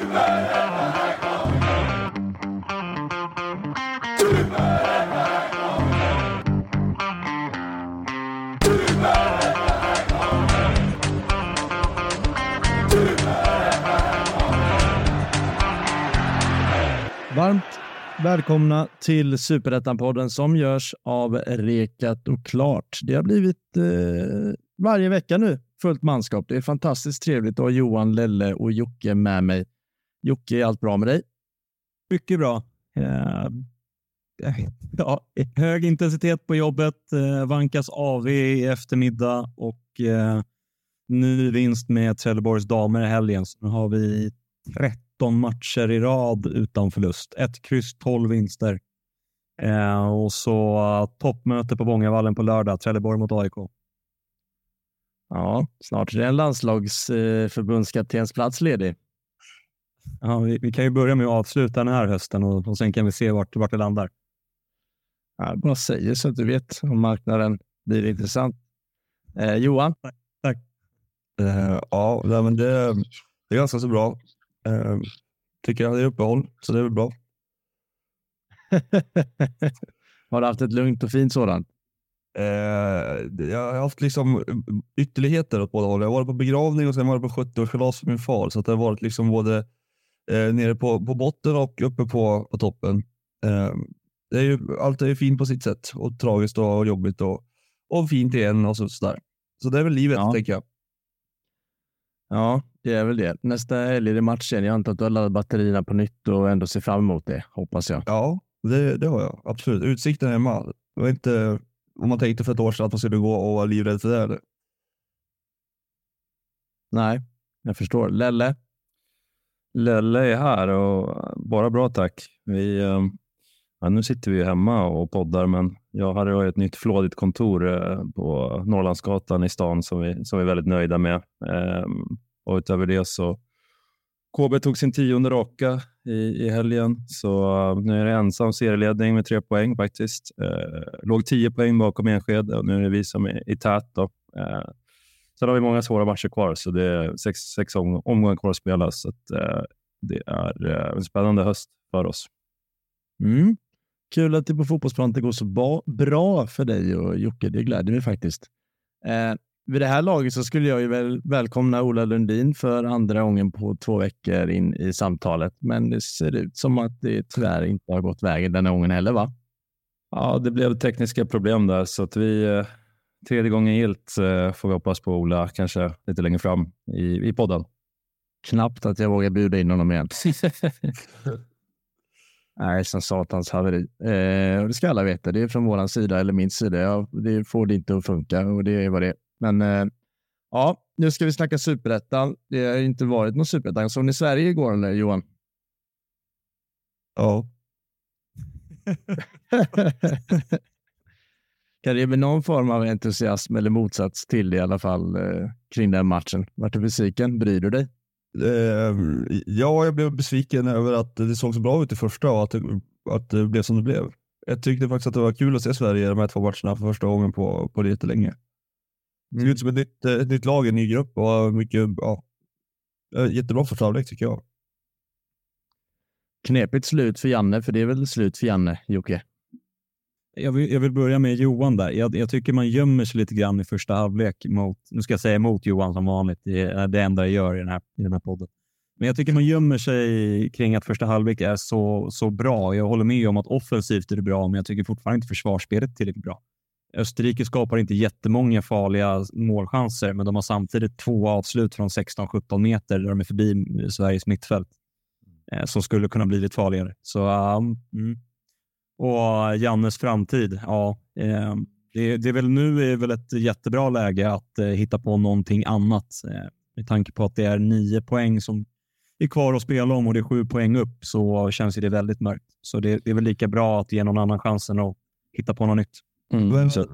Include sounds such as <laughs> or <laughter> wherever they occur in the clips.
Varmt välkomna till Superettan-podden som görs av Rekat och Klart. Det har blivit eh, varje vecka nu fullt manskap. Det är fantastiskt trevligt att ha Johan, Lelle och Jocke med mig. Jocke, är allt bra med dig? Mycket bra. Eh, <laughs> ja, hög intensitet på jobbet, eh, vankas AV i eftermiddag och eh, ny vinst med Trelleborgs damer i helgen. Så nu har vi 13 matcher i rad utan förlust. Ett kryss, 12 vinster. Eh, och så toppmöte på Vångavallen på lördag, Trelleborg mot AIK. Ja, snart är det en landslagsförbundskaptensplats ledig. Ja, vi, vi, kan ju börja med att avsluta den här hösten och, och sen kan vi se vart, vart det landar. Jag bara säger så att du vet om marknaden blir intressant. Eh, Johan? Tack. tack. Eh, ja, men det, det är ganska så bra. Eh, tycker jag det är uppehåll, så det är väl bra. <laughs> har du haft ett lugnt och fint sådant? Eh, jag har haft liksom ytterligheter åt båda håll. Jag har varit på begravning och sen varit på 70-årskalas för min far, så att det har varit liksom både eh, nere på, på botten och uppe på, på toppen. Eh, det är ju, allt är ju fint på sitt sätt och tragiskt och jobbigt och, och fint igen och så, sådär. Så det är väl livet, ja. tänker jag. Ja, det är väl det. Nästa helg är det matchen. Jag antar att du har laddat batterierna på nytt och ändå ser fram emot det, hoppas jag. Ja, det, det har jag. Absolut. Utsikten hemma. Det var inte om man tänkte för ett år sedan att man skulle gå och vara livrädd för det. Eller? Nej, jag förstår. Lelle? Lelle är här och bara bra tack. Vi, eh, ja, nu sitter vi hemma och poddar, men jag hade ett nytt flådigt kontor eh, på Norrlandsgatan i stan som vi, som vi är väldigt nöjda med. Ehm, och utöver det så KB tog sin tionde raka i, i helgen, så eh, nu är det ensam serieledning med tre poäng faktiskt. Låg tio poäng bakom Enskede och nu är det vi som är i tät. Då. Sen har vi många svåra matcher kvar, så det är sex, sex om, omgångar kvar att spela. Så att, uh, det är uh, en spännande höst för oss. Mm. Kul att det på fotbollsplanen går så ba- bra för dig och Jocke. Det gläder mig faktiskt. Eh, vid det här laget så skulle jag ju väl välkomna Ola Lundin för andra gången på två veckor in i samtalet. Men det ser ut som att det tyvärr inte har gått vägen denna gången heller, va? Ja, det blev tekniska problem där, så att vi eh, tredje gången gilt får vi hoppas på Ola, kanske lite längre fram i, i podden. Knappt att jag vågar bjuda in honom igen. <laughs> Nej, som satans haveri. Eh, och det ska alla veta. Det är från vår sida eller min sida. Ja, det får det inte att funka och det är vad det är. Men eh, ja, nu ska vi snacka superettan. Det har inte varit någon superettan. Såg ni Sverige igår eller Johan? Ja. <laughs> <laughs> kan det ge någon form av entusiasm eller motsats till det i alla fall eh, kring den matchen? Vart du besviken? Bryr du dig? Eh, ja, jag blev besviken över att det såg så bra ut i första och att det, att det blev som det blev. Jag tyckte faktiskt att det var kul att se Sverige i de här två matcherna för första gången på, på jättelänge. Det ser ut som ett nytt, ett nytt lag, en ny grupp och mycket, ja, jättebra första halvlek tycker jag. Knepigt slut för Janne, för det är väl slut för Janne, Jocke? Jag vill, jag vill börja med Johan där. Jag, jag, tycker man gömmer sig lite grann i första halvlek mot, nu ska jag säga emot Johan som vanligt, det är det enda jag gör i den här, i den här podden. Men jag tycker man gömmer sig kring att första halvlek är så, så bra. Jag håller med om att offensivt är det bra, men jag tycker fortfarande inte försvarsspelet är tillräckligt bra. Österrike skapar inte jättemånga farliga målchanser, men de har samtidigt två avslut från 16-17 meter där de är förbi Sveriges mittfält eh, som skulle kunna bli lite farligare. Så, um, mm. Och Jannes framtid, ja, eh, det, det, är väl nu är väl ett jättebra läge att eh, hitta på någonting annat eh, med tanke på att det är nio poäng som är kvar att spela om och det är sju poäng upp så känns det väldigt mörkt. Så det, det är väl lika bra att ge någon annan chansen att hitta på något nytt. Mm. Så,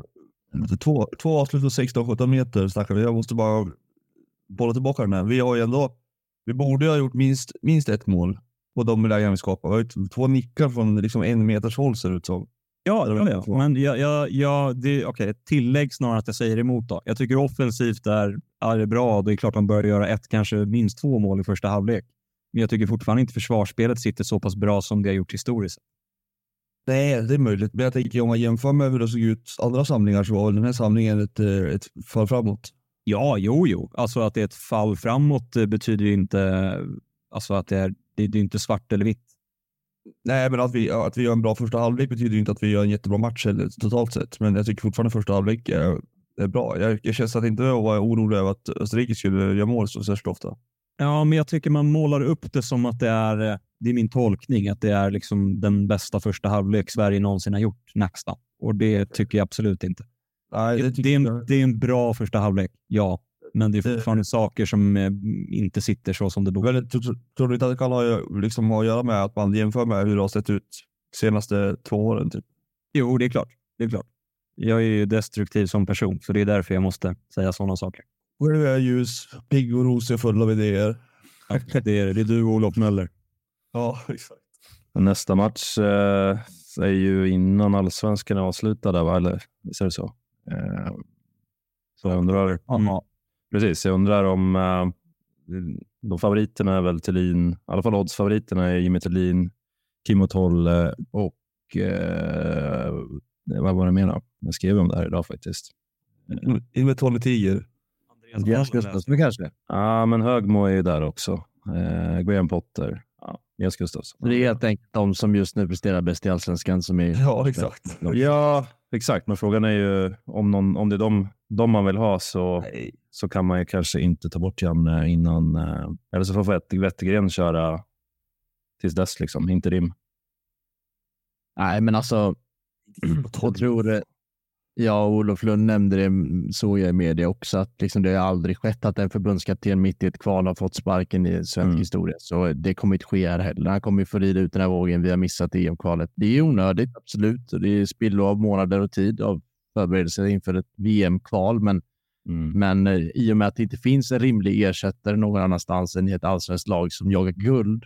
två, två avslut på 16-17 meter snackar vi. Jag måste bara bolla tillbaka den här. Vi har ju ändå, vi borde ha gjort minst, minst ett mål på de lägen vi skapar. Vi har två nickar från liksom en meters håll ser det ut som. Ja, det ja, ja. men jag, jag, jag, det, okay, tillägg snarare att jag säger emot. Då. Jag tycker offensivt är, är det bra. Det är klart man bör göra ett, kanske minst två mål i första halvlek. Men jag tycker fortfarande inte försvarsspelet sitter så pass bra som det har gjort historiskt. Nej, det är möjligt. Men jag tänker om man jämför med hur det såg ut andra samlingar så var den här samlingen ett, eh, ett fall framåt. Ja, jo, jo. Alltså att det är ett fall framåt eh, betyder ju inte alltså att det är, det, det är inte svart eller vitt. Nej, men att vi, att vi gör en bra första halvlek betyder inte att vi gör en jättebra match eller, totalt sett. Men jag tycker fortfarande första halvlek är, är bra. Jag, jag känns att inte vara orolig över att Österrike skulle göra mål så särskilt ofta. Ja, men jag tycker man målar upp det som att det är, det är min tolkning, att det är liksom den bästa första halvlek Sverige någonsin har gjort, nästan. Och det tycker jag absolut inte. Nej, det, det, är en, det är en bra första halvlek, ja. Men det är fortfarande det, saker som eh, inte sitter så som det borde. tror du inte att det kan ha, liksom, ha att göra med att man jämför med hur det har sett ut de senaste två åren? Typ? Jo, det är klart. Det är klart. Jag är ju destruktiv som person, så det är därför jag måste säga sådana saker. Själv är jag ljus, pigg och rosig full av idéer. det, är, det är du och Olof Möller. Ja, exakt. Nästa match eh, är ju innan allsvenskan är avslutad, va? eller visst är det så? Eh, så jag undrar... Mm. Precis, jag undrar om eh, de favoriterna är väl Thelin, i alla fall oddsfavoriterna är Jimmy Thelin, Kimmo Tolle och eh, vad var det mer då? Jag skrev om det här idag faktiskt. Jimmy Tolle Tiger. Andreas Gustafsson kanske? Ja, men Högmo är ju där också. Eh, Graham Potter. Ja, Jens Gustafsson. Det är helt enkelt de som just nu presterar bäst i allsvenskan som är... Ja, exakt. Ja, exakt. Men frågan är ju om, någon, om det är de, de man vill ha så, så kan man ju kanske inte ta bort Janne innan... Eh, eller så får Wettergren köra tills dess, liksom. Inte rim. Nej, men alltså... <clears throat> Jag tror Ja, Olof Lund nämnde det, såg jag i media också, att liksom det har aldrig skett att en förbundskapten mitt i ett kval har fått sparken i svensk mm. historia. Så det kommer inte ske här heller. Han kommer få rida ut den här vågen. Vi har missat EM-kvalet. Det är onödigt, absolut. Det är spillo av månader och tid av förberedelser inför ett VM-kval. Men, mm. men eh, i och med att det inte finns en rimlig ersättare någon annanstans än i ett allsvenskt lag som jagar guld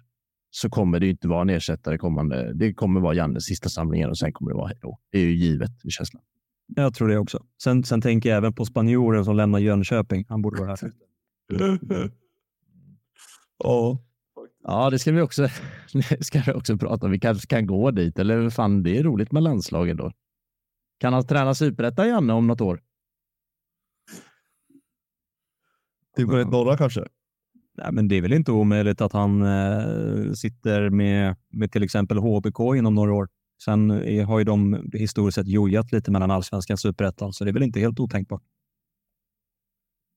så kommer det inte vara en ersättare kommande. Det kommer vara Jannes sista samlingar och sen kommer det vara hej då. Det är ju givet i känslan. Jag tror det också. Sen, sen tänker jag även på spanjoren som lämnar Jönköping. Han borde vara här. <laughs> ja. Ja, det ska vi också, <laughs> det ska vi också prata om. Vi kanske kan gå dit. Eller fan, det är roligt med landslaget då. Kan han träna superetta, Janne, om något år? Typ ett norra kanske? Nej, men det är väl inte omöjligt att han eh, sitter med, med till exempel HBK inom några år. Sen har ju de historiskt sett jojat lite mellan allsvenskan och superettan, så det är väl inte helt otänkbart.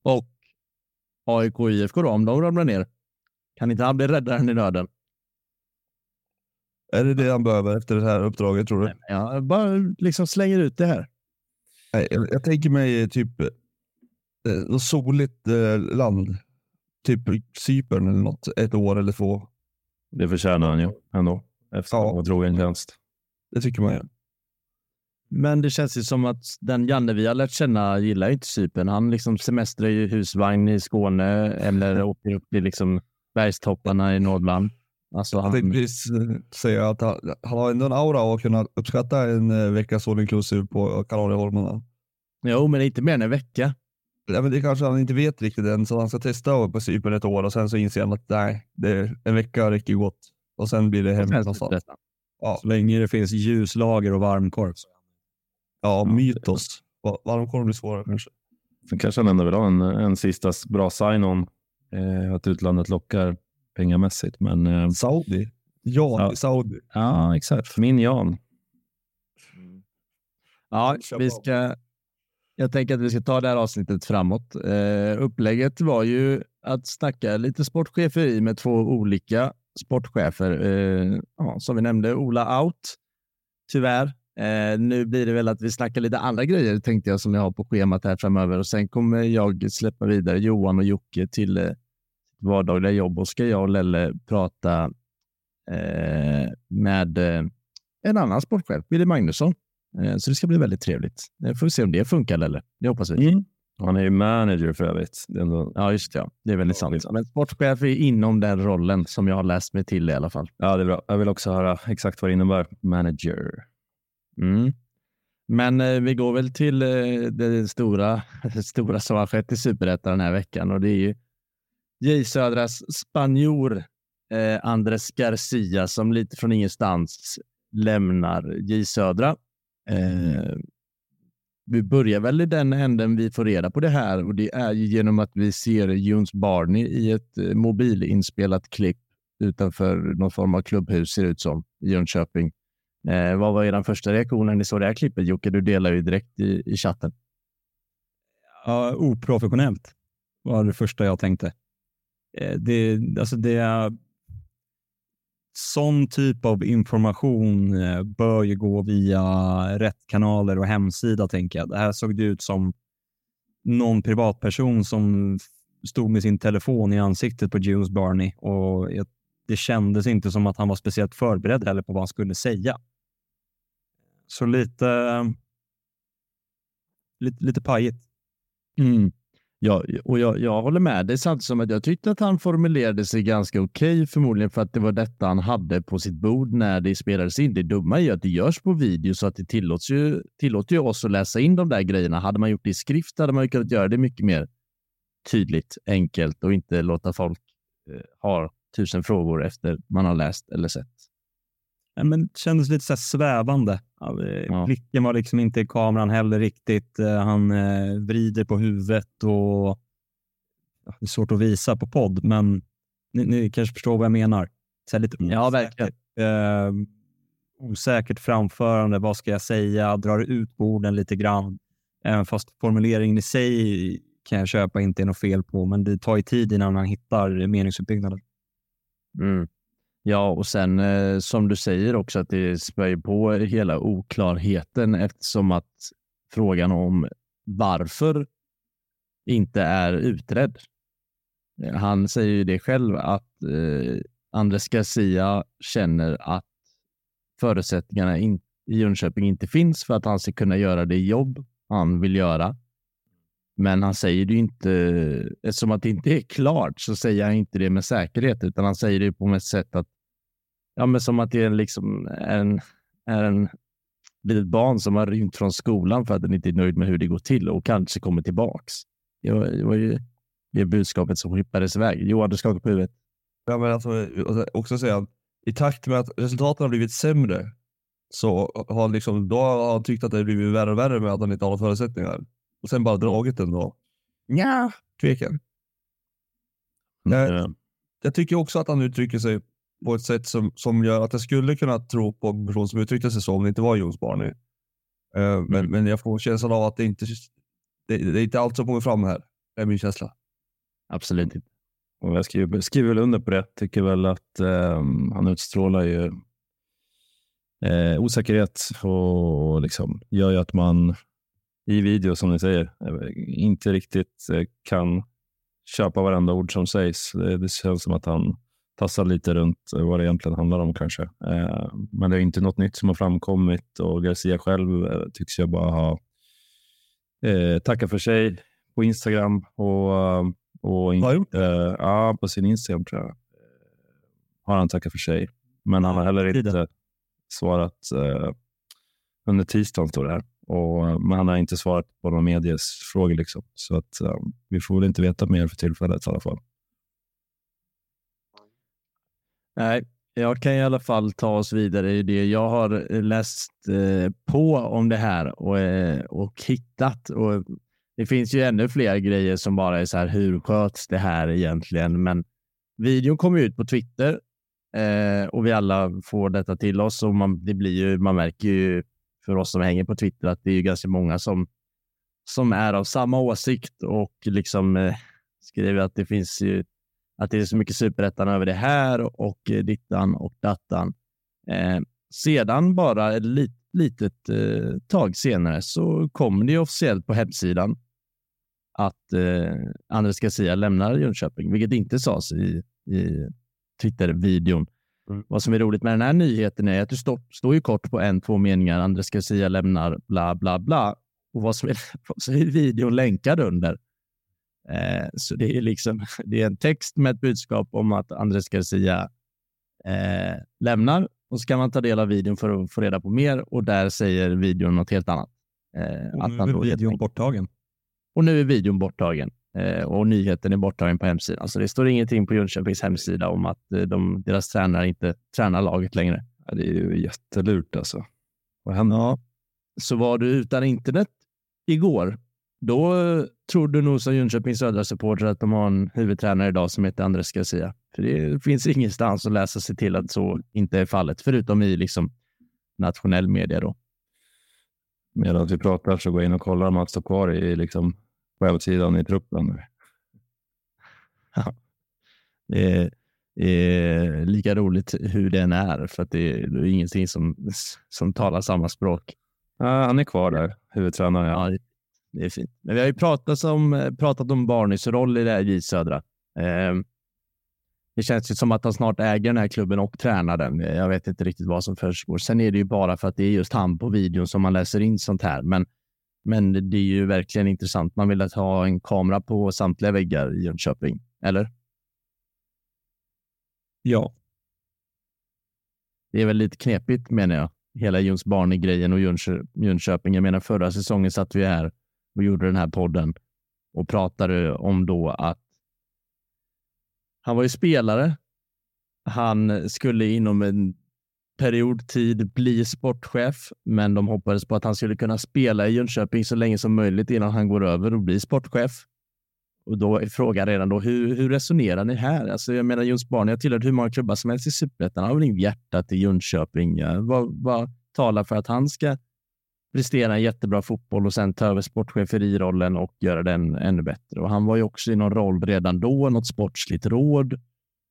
Och AIK och IFK då, om de ramlar ner? Kan inte han bli räddaren i nöden? Är det det han behöver efter det här uppdraget, tror du? Ja, bara liksom slänger ut det här. Jag, jag tänker mig typ eh, något soligt eh, land. Typ Cypern eller något. Ett år eller två. Det förtjänar han ju ändå. Efter ja. att trogen tjänst. Det tycker man ju. Men det känns ju som att den Janne vi har lärt känna gillar inte Cypern. Han liksom semestrar i husvagn i Skåne eller åker upp till liksom bergstopparna i Nordland. Alltså han... Jag tänkte precis eh, säga att han, han, har ändå en aura av att kunna uppskatta en eh, veckas all inclusive på Kanarieholmarna. Jo, men inte mer än en vecka. Ja, men det kanske han inte vet riktigt än, så han ska testa på Cypern ett år och sen så inser han att nej, det, en vecka räcker gott. Och sen blir det hem någonstans. Ja. Så länge det finns ljuslager och varmkorv. Ja, mytos. Varmkorv blir svårare kanske. Sen kanske han ändå vill ha en, en sista bra sign-on. Eh, att utlandet lockar pengamässigt. Men, eh, Saudi? Ja, ja. Saudi. Ja, exakt. Min Jan. Ja, vi ska, jag tänker att vi ska ta det här avsnittet framåt. Eh, upplägget var ju att snacka lite sportcheferi med två olika sportchefer. Eh, ja, som vi nämnde, Ola out, tyvärr. Eh, nu blir det väl att vi snackar lite andra grejer tänkte jag som jag har på schemat här framöver och sen kommer jag släppa vidare Johan och Jocke till eh, vardagliga jobb och ska jag och Lelle prata eh, med eh, en annan sportchef, Billy Magnusson. Eh, så det ska bli väldigt trevligt. Jag får se om det funkar Lelle. Det hoppas vi. Mm. Han är ju manager för övrigt. Ändå... Ja, just det. Ja. Det är väldigt sant. Men sportchef är inom den rollen som jag har läst mig till i alla fall. Ja, det är bra. Jag vill också höra exakt vad det innebär. Manager. Mm. Men eh, vi går väl till eh, det stora, <laughs> det stora som har skett i Superettan den här veckan och det är ju J Södras spanjor eh, Andres Garcia som lite från ingenstans lämnar J Södra. Eh, vi börjar väl i den änden vi får reda på det här och det är genom att vi ser Jones Barney i ett eh, mobilinspelat klipp utanför någon form av klubbhus ser det ut som i Jönköping. Eh, vad var er första reaktion när ni såg det här klippet? Jocke, du delar ju direkt i, i chatten. Ja, oprofessionellt var det första jag tänkte. Eh, det, alltså det är sån typ av information eh, bör ju gå via rätt kanaler och hemsida, tänker jag. Det här såg det ut som någon privatperson som stod med sin telefon i ansiktet på Jules Barney och det kändes inte som att han var speciellt förberedd heller på vad han skulle säga. Så lite, lite, lite pajigt. Mm. Ja, och jag, jag håller med dig samtidigt som att jag tyckte att han formulerade sig ganska okej, okay, förmodligen för att det var detta han hade på sitt bord när det spelades in. Det dumma är ju att det görs på video så att det tillåts ju, tillåter ju oss att läsa in de där grejerna. Hade man gjort det i skrift hade man ju kunnat göra det mycket mer tydligt, enkelt och inte låta folk eh, ha tusen frågor efter man har läst eller sett. Ja, men det kändes lite så svävande. Ja. Blicken var liksom inte i kameran heller riktigt. Eh, han eh, vrider på huvudet och det är svårt att visa på podd, men ni, ni kanske förstår vad jag menar. Så lite ja, verkligen. Eh, osäkert framförande. Vad ska jag säga? Drar ut på orden lite grann. Även fast formuleringen i sig kan jag köpa inte är något fel på, men det tar ju tid innan man hittar meningsuppbyggnaden. Mm. Ja, och sen eh, som du säger också att det spär på hela oklarheten eftersom att frågan om varför inte är utredd. Eh, han säger ju det själv att eh, Andres Garcia känner att förutsättningarna in, i Jönköping inte finns för att han ska kunna göra det jobb han vill göra. Men han säger det inte, eftersom att det inte är klart så säger han inte det med säkerhet, utan han säger det på ett sätt att, ja men som att det är liksom en, är en litet barn som har rymt från skolan för att den inte är nöjd med hur det går till och kanske kommer tillbaks. Det var, det var ju det budskapet som skippades iväg. Johan, du skakar på huvudet. Ja, men alltså, också säga att i takt med att resultaten har blivit sämre så har han liksom, då har han tyckt att det har blivit värre och värre med att han inte har några förutsättningar och sen bara dragit den då. Ja, tveken. Mm. Jag tycker också att han uttrycker sig på ett sätt som, som gör att jag skulle kunna tro på en person som uttryckte sig så om det inte var Jones Barney. Uh, mm. men, men jag får känslan av att det inte det, det är inte allt som kommer fram här. Det är min känsla. Absolut inte. Och jag skriver, skriver väl under på det. Tycker väl att um, han utstrålar ju eh, osäkerhet och liksom gör ju att man i video, som ni säger, inte riktigt eh, kan köpa varenda ord som sägs. Det känns som att han tassar lite runt vad det egentligen handlar om kanske. Eh, men det är inte något nytt som har framkommit och Garcia själv eh, tycks jag bara ha tackat för sig på Instagram och, och in, ja, på sin Instagram tror jag. Har han tackat för sig, men han har heller inte svarat under tisdagen står det här. Och, eh, men han har inte svarat på några medies frågor. Liksom. Så att, um, vi får väl inte veta mer för tillfället i alla fall. Nej, jag kan i alla fall ta oss vidare i det. Jag har läst eh, på om det här och, eh, och hittat. Och det finns ju ännu fler grejer som bara är så här, hur sköts det här egentligen? Men videon kommer ut på Twitter eh, och vi alla får detta till oss och man, det blir ju, man märker ju för oss som hänger på Twitter att det är ju ganska många som, som är av samma åsikt och liksom eh, skriver att det finns ju att det är så mycket superettan över det här och eh, dittan och dattan. Eh, sedan bara ett lit, litet eh, tag senare så kom det officiellt på hemsidan att eh, Andres Garcia lämnar Jönköping, vilket inte sades i, i Twitter-videon. Mm. Vad som är roligt med den här nyheten är att det står, står ju kort på en, två meningar. Andres Garcia lämnar bla, bla, bla. Och vad som är, <laughs> så är videon länkad under. Eh, så det är liksom <laughs> det är en text med ett budskap om att Andres Garcia eh, lämnar och så kan man ta del av videon för att få reda på mer och där säger videon något helt annat. Eh, och nu är videon borttagen. Och nu är videon borttagen. Eh, och nyheten är borttagen på hemsidan. Så det står ingenting på Jönköpings hemsida om att eh, de, deras tränare inte tränar laget längre. Ja, det är ju jättelurt alltså. Vad händer? Ja. Så var du utan internet igår, då eh, tror du nog som Jönköpings södra supporter att de har en huvudtränare idag som heter Andres Garcia. För det finns ingenstans att läsa sig till att så inte är fallet, förutom i liksom nationell media då. Medan vi pratar så går jag in och kollar om han står kvar i, liksom, webbsidan i truppen. Ja. Det är, är lika roligt hur den är, för att det är, det ingenting som, som talar samma språk. Ja, han är kvar där, huvudtränaren. Ja. Ja, det är fint. Men vi har ju pratat om, pratat om Barnys roll i det här J Södra. Eh, det känns ju som att han snart äger den här klubben och tränar den. Jag vet inte riktigt vad som försiggår. Sen är det ju bara för att det är just han på videon som man läser in sånt här. Men, men det är ju verkligen intressant. Man vill att ha en kamera på samtliga väggar i Jönköping, eller? Ja, Det är väl lite knepigt menar jag. Hela Jons Barney-grejen och Jönskö- Jönköping. Jag menar förra säsongen satt vi här och gjorde den här podden och pratade om då att han var ju spelare. Han skulle inom en period tid bli sportchef, men de hoppades på att han skulle kunna spela i Jönköping så länge som möjligt innan han går över och blir sportchef. Och då är frågan redan då, hur, hur resonerar ni här? Alltså, jag menar, Jons Barn, jag tillhör hur många klubbar som helst i Superettan. Han har väl inget hjärta till Jönköping. Ja. Vad, vad talar för att han ska prestera en jättebra fotboll och sen ta över sportcheferirollen och göra den ännu bättre? Och han var ju också i någon roll redan då, något sportsligt råd.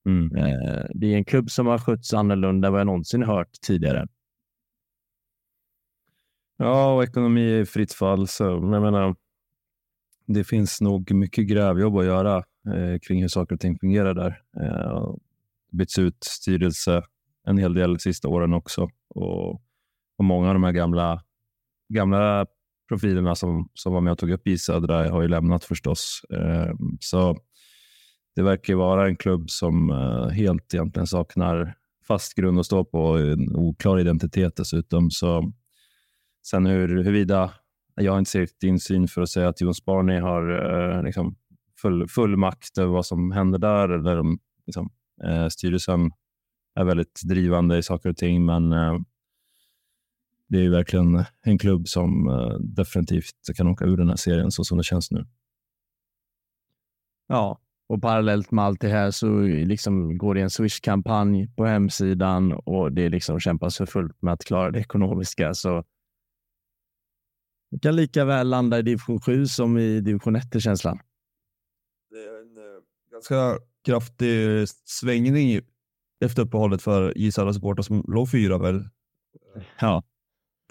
Mm. Eh, det är en klubb som har skötts annorlunda än vad jag någonsin hört tidigare. Ja, och ekonomi är i fritt fall. Så jag menar, det finns nog mycket grävjobb att göra eh, kring hur saker och ting fungerar där. Eh, byts ut styrelse en hel del de sista åren också. Och, och många av de här gamla, gamla profilerna som, som var med och tog upp i Södra har ju lämnat förstås. Eh, så det verkar vara en klubb som eh, helt egentligen saknar fast grund att stå på, en oklar identitet dessutom. Så sen hur, huruvida, jag har inte sett insyn för att säga att Jon Sparny har eh, liksom full, full makt över vad som händer där. Eller om, liksom, eh, styrelsen är väldigt drivande i saker och ting, men eh, det är ju verkligen en klubb som eh, definitivt kan åka ur den här serien så som det känns nu. Ja, och parallellt med allt det här så liksom går det en Swish-kampanj på hemsidan och det liksom kämpas för fullt med att klara det ekonomiska. Så det kan lika väl landa i division 7 som i division 1 i känslan. Det är en eh, ganska kraftig svängning efter uppehållet för Isarra supportrar som låg fyra väl Ja,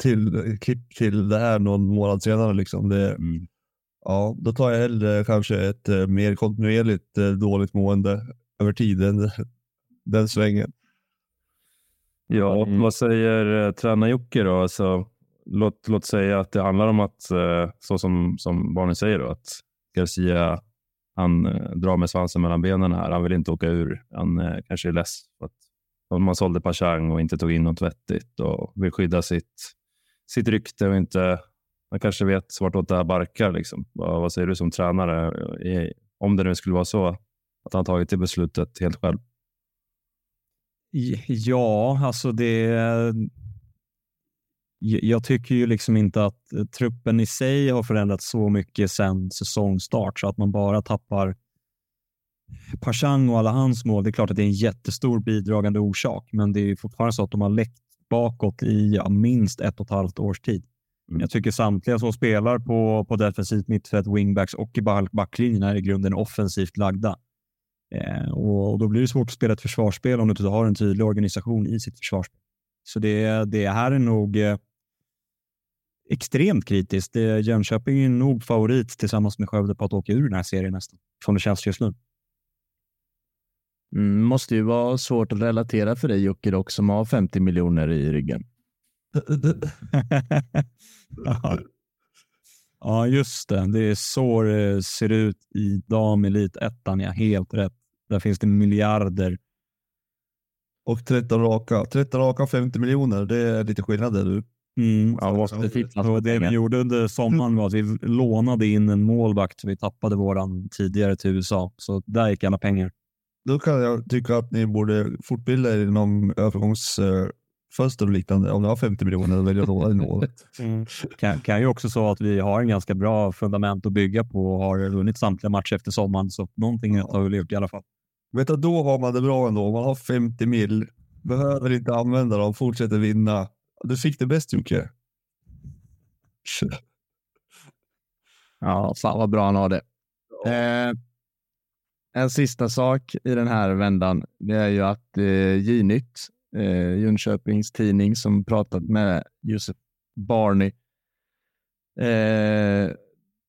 till, klipp till det här någon månad senare. Liksom. Det, ja, då tar jag hellre kanske ett eh, mer kontinuerligt eh, dåligt mående över tiden. <laughs> Den svängen. Ja, Mm. vad säger eh, tränar-Jocke då? Alltså, låt, låt säga att det handlar om att, eh, så som, som barnen säger, då, att Garcia han eh, drar med svansen mellan benen här. Han vill inte åka ur. Han eh, kanske är less för att om man sålde Pachang och inte tog in något vettigt och vill skydda sitt, sitt rykte och inte... Man kanske vet vartåt det här barkar. Liksom. Vad, säger du som tränare? Om det nu skulle vara så att han tagit det beslutet helt själv. Ja, alltså det... Jag tycker ju liksom inte att eh, truppen i sig har förändrats så mycket sedan säsongstart så att man bara tappar Pashang och alla hans mål. Det är klart att det är en jättestor bidragande orsak, men det är fortfarande så att de har läckt bakåt i ja, minst ett och ett halvt års tid. Mm. Jag tycker samtliga som spelar på, på defensivt mittfält, wingbacks och i back- backlinjen är i grunden offensivt lagda. Eh, och, och Då blir det svårt att spela ett försvarsspel om du inte har en tydlig organisation i sitt försvarsspel. Så det, det här är nog eh, extremt kritiskt. Det, Jönköping är nog favorit tillsammans med Skövde på att åka ur den här serien nästan, som det känns just nu. mm, måste ju vara svårt att relatera för dig Jocke dock, som har 50 miljoner i ryggen. Ja. <laughs> ja, just det. Det är så det ser ut i damelite-ettan. Ja, helt rätt. Där finns det miljarder. Och 13 raka. 13 raka 50 miljoner, det är lite skillnad där du. Mm. Ja, Och med det vi gjorde under sommaren var att vi lånade in en målvakt vi tappade våran tidigare till USA. Så där gick alla pengar. Då kan jag tycka att ni borde fortbilda er inom övergångsfönster och liknande. Om ni har 50 miljoner och väljer att låna något. Kan, kan ju också så att vi har en ganska bra fundament att bygga på och har vunnit samtliga matcher efter sommaren. Så någonting rätt har vi gjort i alla fall. Vet du, då har man det bra ändå. Om man har 50 mil, behöver inte använda dem, fortsätter vinna. Du fick det bäst Jocke. <laughs> Ja, fan vad bra han har det. Eh, en sista sak i den här vändan, det är ju att eh, J-Nytt, eh, Jönköpings tidning som pratat med Josef Barney, eh,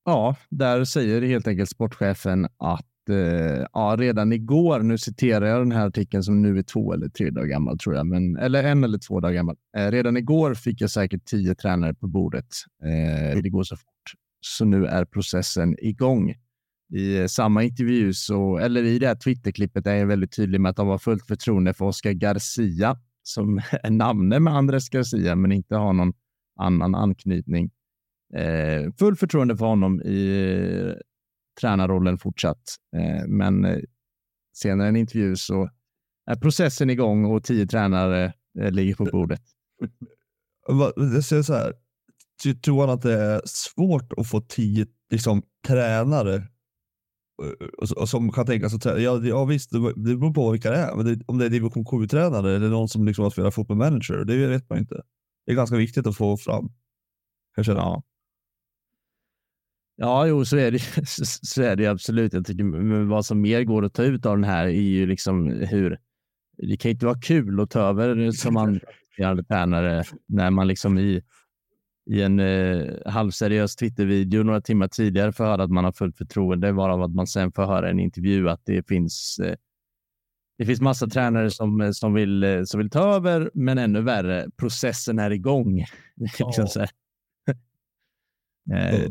ja, där säger helt enkelt sportchefen att eh, ja, redan igår, nu citerar jag den här artikeln som nu är två eller tre dagar gammal tror jag, men, eller en eller två dagar gammal. Eh, redan igår fick jag säkert tio tränare på bordet. Eh, det går så fort. Så nu är processen igång. I samma intervju, så, eller i det här Twitterklippet, är jag väldigt tydlig med att de har fullt förtroende för Oscar Garcia, som <laughs> är namne med Andres Garcia, men inte har någon annan anknytning. Eh, full förtroende för honom i eh, tränarrollen fortsatt. Eh, men eh, senare i en intervju så är processen igång och tio tränare eh, ligger på bordet. <laughs> Jag säger så här. Tror han att det är svårt att få tio liksom, tränare och- som kan tänka sig ja, ja visst, det beror på vilka det är. Men det, om det är division 7-tränare eller någon som liksom har spelat fotboll manager, det vet man inte. Det är ganska viktigt att få fram. Kanske Ja. Ja, jo, så är det, <laughs> så är det absolut. Jag tycker, men vad som mer går att ta ut av den här är ju liksom hur det kan inte vara kul att ta över som <laughs> assisterande tränare när man liksom i, i en eh, halvseriös Twitter-video några timmar tidigare får höra att man har fullt förtroende, varav att man sen får höra en intervju att det finns eh, det finns massa tränare som, eh, som, vill, eh, som vill ta över, men ännu värre, processen är igång. <laughs> Ja. <laughs> Eh,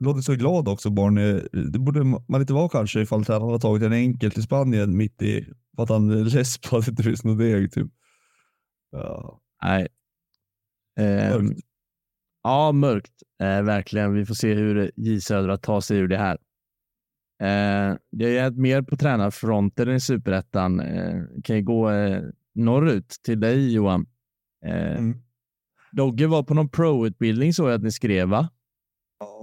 låter så glad också, Barney. Det borde man inte vara kanske ifall tränaren har tagit en enkel till Spanien mitt i, för att han är less på att det inte finns något deg. Typ. Ja, Nej. Mörkt. Ja, mörkt. Eh, verkligen. Vi får se hur J Södra tar sig ur det här. Eh, det är mer på tränarfronten i Superettan. Eh, kan ju gå eh, norrut till dig Johan. Eh, Mm. Dogge var på någon pro-utbildning så jag att ni skrev va?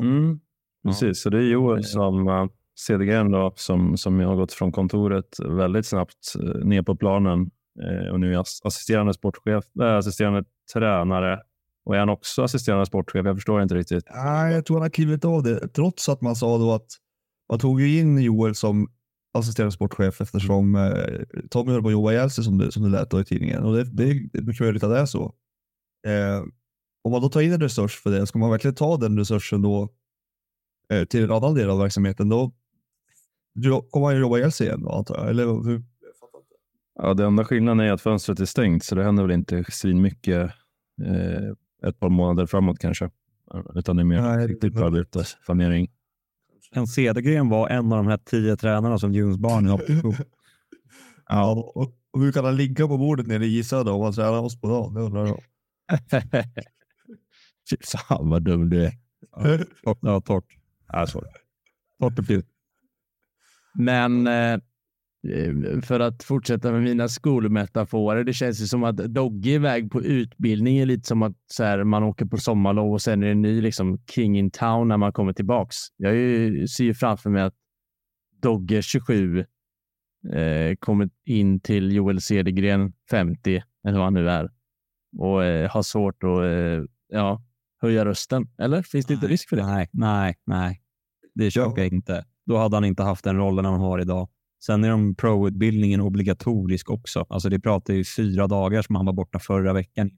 Mm, precis, så det är Joel som uh, Cedergren då, som, som har gått från kontoret väldigt snabbt uh, ner på planen eh, och nu är ass- assisterande sportchef, äh, assisterande tränare och är han också assisterande sportchef? Jag förstår inte riktigt. Nej, jag tror han har klivit av det, trots att man sa då att man tog ju in Joel som assisterande sportchef eftersom eh, Tommy höll på att jobba ihjäl sig som det, som det lät då i tidningen. Och det, det, det är mycket möjligt att det är så. Eh, om man då tar in en resurs för det, ska man verkligen ta den resursen då eh, till en annan del av verksamheten, då kommer han ju jobba ihjäl sig igen då, antar jag. Eller hur? Ja, det enda skillnaden är att fönstret är stängt, så det händer väl inte svinmycket eh, ett par månader framåt kanske. Utan det är mer det- arbete, planering. En Cedergren var en av de här tio tränarna som Junes barn har <laughs> Ja, och, och hur kan han ligga på bordet nere i Gisöda om han tränar oss på dagen? Det undrar jag. <laughs> Fy Fan vad dum du är. Ja, torrt. Ja, så. Torrt och. Men eh, för att fortsätta med mina skolmetaforer. Det känns ju som att Dogge iväg på utbildning är lite som att så här, man åker på sommarlov och sen är det en ny liksom, king in town när man kommer tillbaks. Jag ju, ser ju framför mig att Dogge 27 eh, kommer in till Joel Cedergren 50, eller vad han nu är, och eh, har svårt att eh, ja, höja rösten. Eller finns det inte Nej, risk för det? Nej, nej, nej. Det köper jag inte. Då hade han inte haft den rollen han har idag. Sen är de pro-utbildningen obligatorisk också. Alltså det pratar ju fyra dagar som han var borta förra veckan.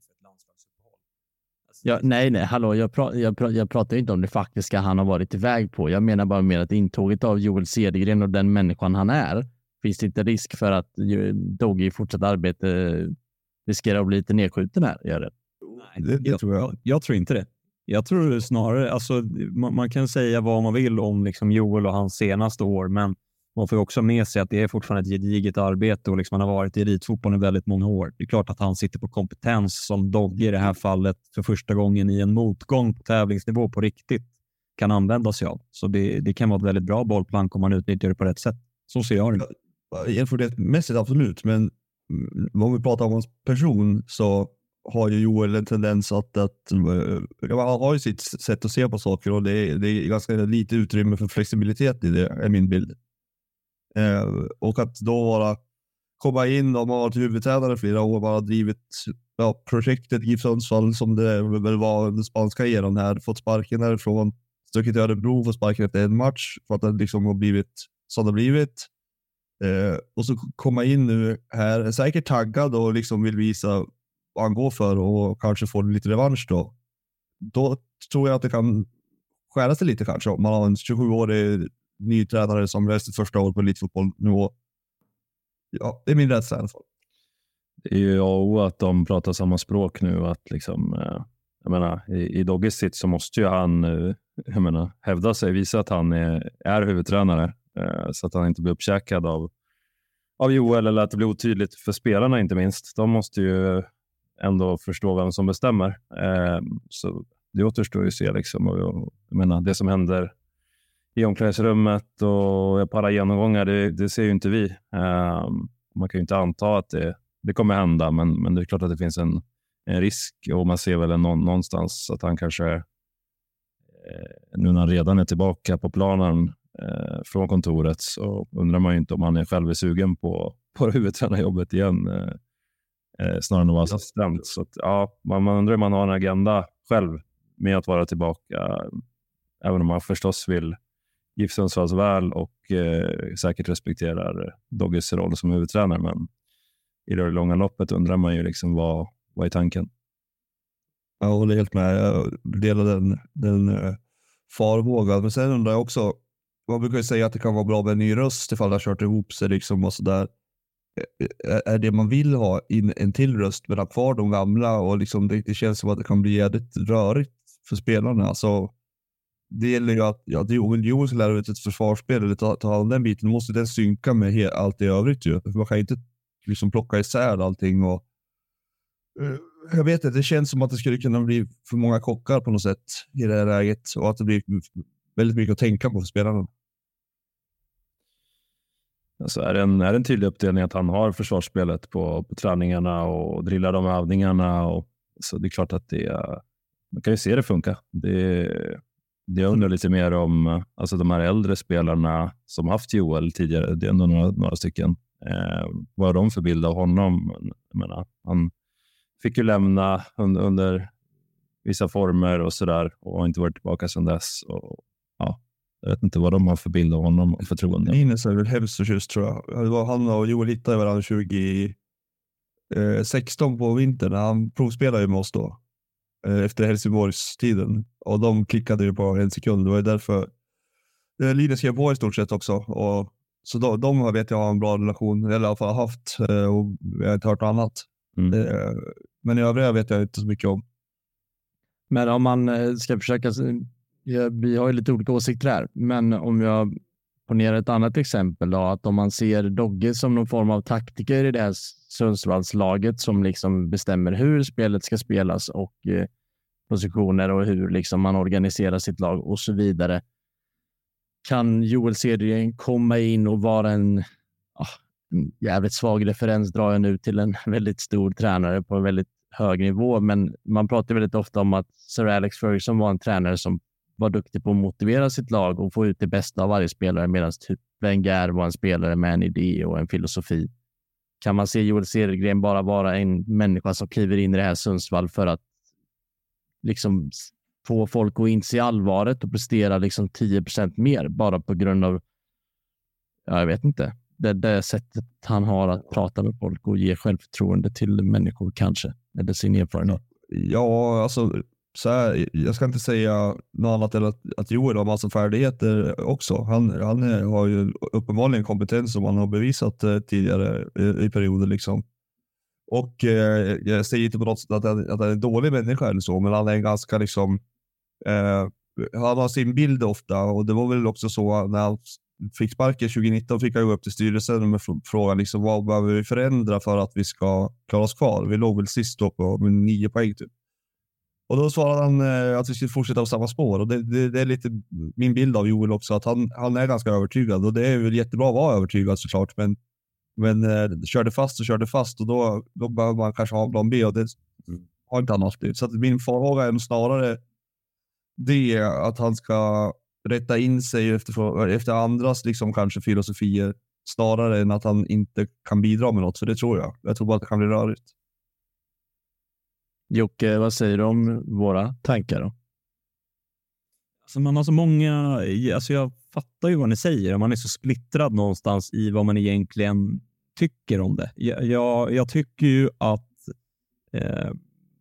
Alltså, Ja, nej, nej, hallå, jag, pra, jag, pra, jag pratar inte om det faktiska han har varit iväg på. Jag menar bara mer att intåget av Joel Cedergren och den människan han är, finns det inte risk för att Dogge i fortsatt arbete riskerar att bli lite nedskjuten här? Gör det? Nej, Det- det jag, tror jag. Jag tror inte det. Jag tror snarare, alltså, man, man kan säga vad man vill om liksom Joel och hans senaste år, men man får också med sig att det är fortfarande ett gediget arbete och liksom han har varit i elitfotbollen i väldigt många år. Det är klart att han sitter på kompetens som Dogge i det här fallet för första gången i en motgång på tävlingsnivå på riktigt kan använda sig av. Så det, det kan vara ett väldigt bra bollplank om man utnyttjar det på rätt sätt. Så ser jag det. Erfarenhetsmässigt absolut, men mm, om vi pratar om hans person så har ju Joel en tendens att, att han har ju sitt sätt att se på saker och det är, det är ganska lite utrymme för flexibilitet i det, är min bild. Eh, och att då vara, komma in, och man har varit huvudtränare flera år, man har drivit ja, projektet GIF Sundsvall som det väl var under spanska eran här, fått sparken därifrån, stuckit till Örebro, fått sparken efter en match för att det liksom har blivit som det blivit. Eh, och så komma in nu här, är säkert taggad och liksom vill visa vad han går för och kanske få lite revansch då. Då tror jag att det kan skära sig lite kanske om man har en 27-årig ny tränare som gör sitt första år på elitfotbollnivå. Ja, det är min rädsla i alla fall. Det är ju A och O att de pratar samma språk nu. Att liksom, eh, jag menar, I i Dogges sitt så måste ju han eh, jag menar, hävda sig, visa att han är, är huvudtränare eh, så att han inte blir uppkäkad av, av Joel eller att det blir otydligt för spelarna inte minst. De måste ju ändå förstå vem som bestämmer. Så det återstår ju att se. Liksom. Och, jag menar, det som händer i omklädningsrummet och på alla genomgångar, det, det ser ju inte vi. Um, man kan ju inte anta att det, det kommer hända, men, men det är klart att det finns en, en risk och man ser väl en, någonstans att han kanske, eh, nu när han redan är tillbaka på planen eh, från kontoret, så undrar man ju inte om han är själv är sugen på, på huvudtränarjobbet igen, eh, eh snarare än att vara assistent. Så att, ja, man, man undrar om man har en agenda själv med att vara tillbaka, även om man förstås vill GIF Sundsvalls väl och eh, säkert respekterar Dogges roll som huvudtränare. Men i det långa loppet undrar man ju liksom vad, vad är tanken? Jag håller helt med. Jag delar den, den uh, farhågan. Men sen undrar jag också, man brukar ju säga att det kan vara bra med en ny röst ifall det har kört ihop sig liksom och sådär. Eh, eh, är det man vill ha in en till röst men ha kvar de gamla och liksom det, det känns som att det kan bli jävligt rörigt för spelarna. Alltså, det gäller ju att ja, om Joel ska lära ut ett försvarsspel eller ta, ta hand den biten, då måste den synka med allt i övrigt ju. man kan inte liksom plocka isär allting och uh, jag vet inte, det känns som att det skulle kunna bli för många kockar på något sätt i det här läget och att det blir väldigt mycket att tänka på för spelarna. Alltså är, det en, är det en tydlig uppdelning att han har försvarsspelet på, på träningarna och drillar de övningarna? Och, så det är klart att det, man kan ju se det funka. Det, jag undrar lite mer om alltså de här äldre spelarna som haft Joel tidigare. Det är ändå några, några stycken. Eh, vad har de för bild av honom? Jag menar, han fick ju lämna under, under vissa former och sådär och har inte varit tillbaka sedan dess. Och, ja, jag vet inte vad de har för bild av honom och förtroende. Linus är väl hemskt förtjust tror jag. Det var han och Joel hittade varandra 2016 eh, på vintern. Han provspelade ju med oss då. Eh, efter Helsingborgstiden. Och de klickade ju på en sekund. Det var ju därför eh, Linus skrev på i stort sett också. Och, så de, de vet jag har en bra relation, eller i alla fall haft. Eh, och jag har inte hört annat. Mm. Men i övriga vet jag inte så mycket om. Men om man ska försöka, vi har ju lite olika åsikter här, men om jag ponera ett annat exempel då, att om man ser Dogge som någon form av taktiker i det här Sundsvallslaget som liksom bestämmer hur spelet ska spelas och eh, positioner och hur liksom man organiserar sitt lag och så vidare. Kan Joel Cedergren komma in och vara en, ah, en jävligt svag referens drar jag nu till en <laughs> väldigt stor tränare på en väldigt hög nivå, men man pratar väldigt ofta om att Sir Alex Ferguson var en tränare som var duktig på att motivera sitt lag och få ut det bästa av varje spelare medan typ Wenger var en spelare med en idé och en filosofi. Kan man se Joel Cedergren bara vara en människa som kliver in i det här Sundsvall för att liksom få folk att inse allvaret och prestera liksom 10% mer bara på grund av, ja, jag vet inte, det, det sättet han har att prata med folk och ge självförtroende till människor kanske, eller sin erfarenhet. Ja, alltså så här, jag ska inte säga något annat än att, att Joel har massa färdigheter också. Han, han har ju uppenbarligen kompetens som han har bevisat eh, tidigare i, i perioder. Liksom. Och eh, jag säger inte på något sätt att han, att han är en dålig människa eller så, men han är ganska liksom, eh, han har sin bild ofta och det var väl också så när han fick sparken 2019 fick han gå upp till styrelsen med frågan liksom, vad behöver vi förändra för att vi ska klara oss kvar. Vi låg väl sist då på med nio poäng typ. Och då svarade han eh, att vi skulle fortsätta på samma spår och det, det, det, är lite min bild av Joel också, att han, han är ganska övertygad och det är väl jättebra att vara övertygad såklart, men, men eh, körde fast och körde fast och då, då behöver man kanske ha en plan B och det har inte han haft. Så att min farhåga är snarare det att han ska rätta in sig efter, efter andras liksom kanske filosofier snarare än att han inte kan bidra med något, för det tror jag. Jag tror bara att det kan bli rörigt. Jocke, vad säger du om våra tankar? Då? Alltså man har så många, alltså jag fattar ju vad ni säger, man är så splittrad någonstans i vad man egentligen tycker om det. Jag, jag, jag tycker ju att, eh,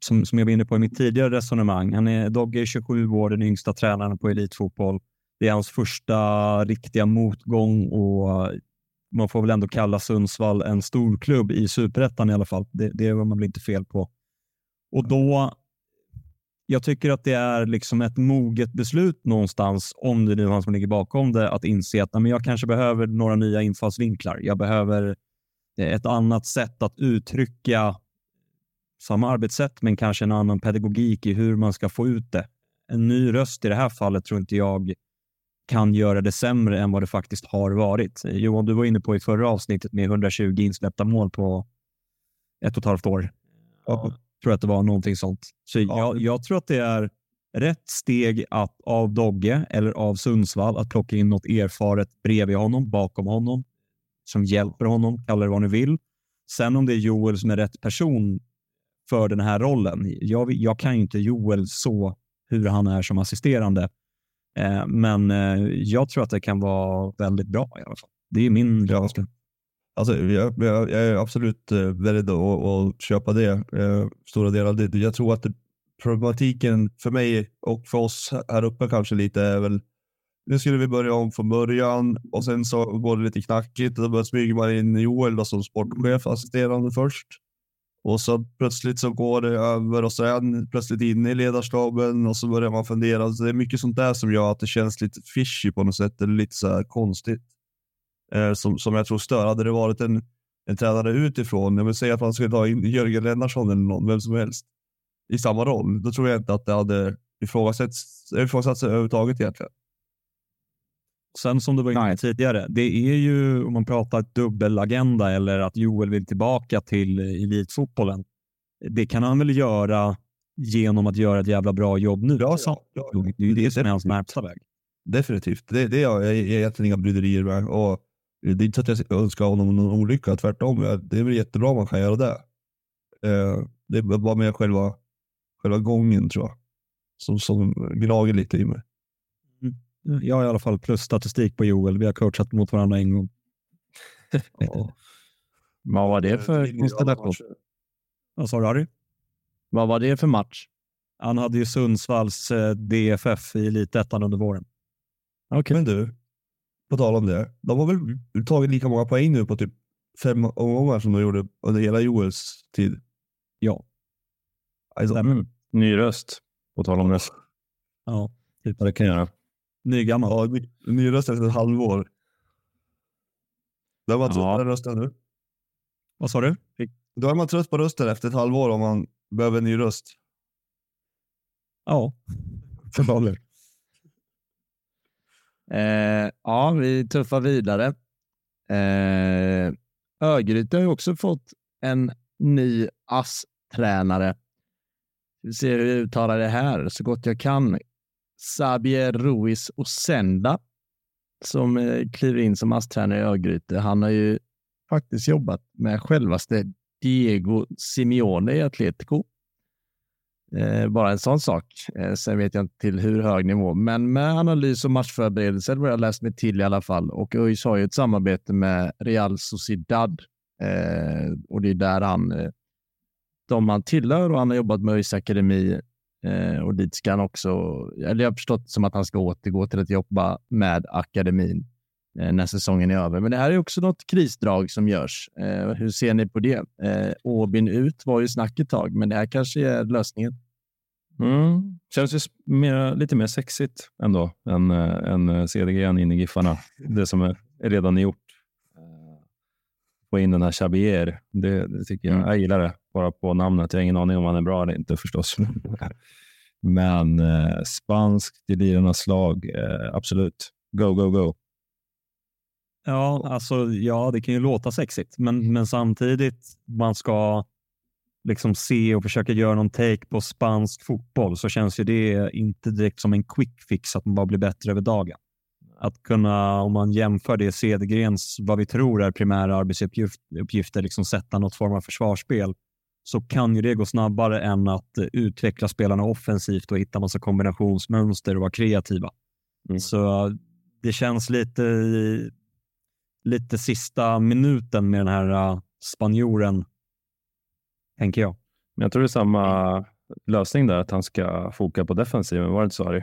som, som jag var inne på i mitt tidigare resonemang, han är, Dogge är 27 år, den yngsta tränaren på elitfotboll. Det är hans första riktiga motgång och man får väl ändå kalla Sundsvall en stor klubb i superettan i alla fall. Det, det var man väl inte fel på. Och då, jag tycker att det är liksom ett moget beslut någonstans, om det nu är han som ligger bakom det, att inse att men jag kanske behöver några nya infallsvinklar. Jag behöver eh, ett annat sätt att uttrycka samma arbetssätt, men kanske en annan pedagogik i hur man ska få ut det. En ny röst i det här fallet tror inte jag kan göra det sämre än vad det faktiskt har varit. Eh, Johan, du var inne på i förra avsnittet med 120 insläppta mål på ett och ett halvt år. Ja tror att det var någonting sånt. Så ja. jag, jag, tror att det är rätt steg att av Dogge eller av Sundsvall att plocka in något erfaret bredvid honom, bakom honom, som hjälper honom, kalla det vad ni vill. Sen om det är Joel som är rätt person för den här rollen. Jag, jag kan ju inte Joel så hur han är som assisterande, eh, men eh, jag tror att det kan vara väldigt bra i alla fall. Det är min känsla. Alltså, jag, jag, jag är absolut eh, beredd att, att köpa det, eh, stora delar av det. Jag tror att det, problematiken för mig och för oss här uppe kanske lite är väl nu skulle vi börja om från början och sen så går det lite knackigt och då smyger man in Joel då, som sportchef, assisterande först. Och så plötsligt så går det över och sen plötsligt in i ledarstaben och så börjar man fundera. Så det är mycket sånt där som gör att det känns lite fishy på något sätt eller lite så här konstigt eh, som, som jag tror stör. Hade det varit en, en tränare utifrån, jag vill säga att man skulle ta in Jörgen Lennartsson eller någon, vem som helst, i samma roll, då tror jag inte att det hade ifrågasatts, ifrågasatts överhuvudtaget egentligen. Sen som du var inne på tidigare, det är ju om man pratar dubbelagenda eller att Joel vill tillbaka till elitfotbollen. Det kan han väl göra genom att göra ett jävla bra jobb nu. Ja, ja, ja. Det är ju det som är hans närmsta väg. Definitivt. Det, det är jag egentligen inga bryderier med. Och det är inte så att jag önskar honom någon olycka, tvärtom. Det är väl jättebra om man kan göra det. Eh, det är bara med själva, själva gången tror jag, som, som gnager lite i mig. Mm. Jag har i alla fall plus statistik på Joel. Vi har coachat mot varandra en gång. <laughs> ja. Vad var det för konstellation? Vad sa du Harry? Vad var det för match? Han hade ju Sundsvalls eh, DFF i Elitettan under våren. Okay. Men du, på tal om det. De har väl tagit lika många poäng nu på typ fem omgångar som de gjorde under hela Joels tid? Ja. Alltså, mm. Ny röst, på tal om det. Ja, typ. det kan jag göra. Nygammal. Ja, ny, ny röst efter ett halvår. Då är man trött ja. på rösten nu. Vad sa du? Då är man trött på rösten efter ett halvår om man behöver en ny röst. Ja, förmodligen. Eh, ja, vi tuffar vidare. Eh, Örgryte har ju också fått en ny ASS-tränare. Vi ser hur jag uttalar det här så gott jag kan. Sabier Ruiz Osenda som eh, kliver in som ASS-tränare i Örgryte. Han har ju faktiskt jobbat med självaste Diego Simeone i Atletico. Eh, bara en sån sak. Eh, sen vet jag inte till hur hög nivå, men med analys och matchförberedelser vad jag läst mig till i alla fall. Och ÖIS har ju ett samarbete med Real Sociedad eh, och det är där han, eh, de han tillhör och han har jobbat med ÖIS akademi eh, och dit ska han också, eller jag har förstått som att han ska återgå till att jobba med akademin när säsongen är över. Men det här är också något krisdrag som görs. Eh, hur ser ni på det? Eh, Åbin ut var ju snack ett tag, men det här kanske är lösningen. Mm. Känns ju mer, lite mer sexigt ändå än, än CDG in i Giffarna. Det som är, är redan gjort. Få in den här Chabier, det, det tycker jag. Mm. Jag gillar det, bara på namnet. Jag har ingen aning om han är bra eller inte förstås. <laughs> Men eh, spanskt i lirarnas slag, eh, absolut. Go, go, go. Ja, alltså, ja, det kan ju låta sexigt, men, men samtidigt man ska liksom se och försöka göra någon take på spansk fotboll så känns ju det inte direkt som en quick fix att man bara blir bättre över dagen. Att kunna, om man jämför det Cedergrens, vad vi tror är primära arbetsuppgifter, liksom sätta något form av försvarsspel, så kan ju det gå snabbare än att utveckla spelarna offensivt och hitta massa kombinationsmönster och vara kreativa. Mm. Så det känns lite, lite sista minuten med den här uh, spanjoren, tänker jag. Men jag tror det är samma lösning där, att han ska foka på defensiven. Var det inte så, Harry?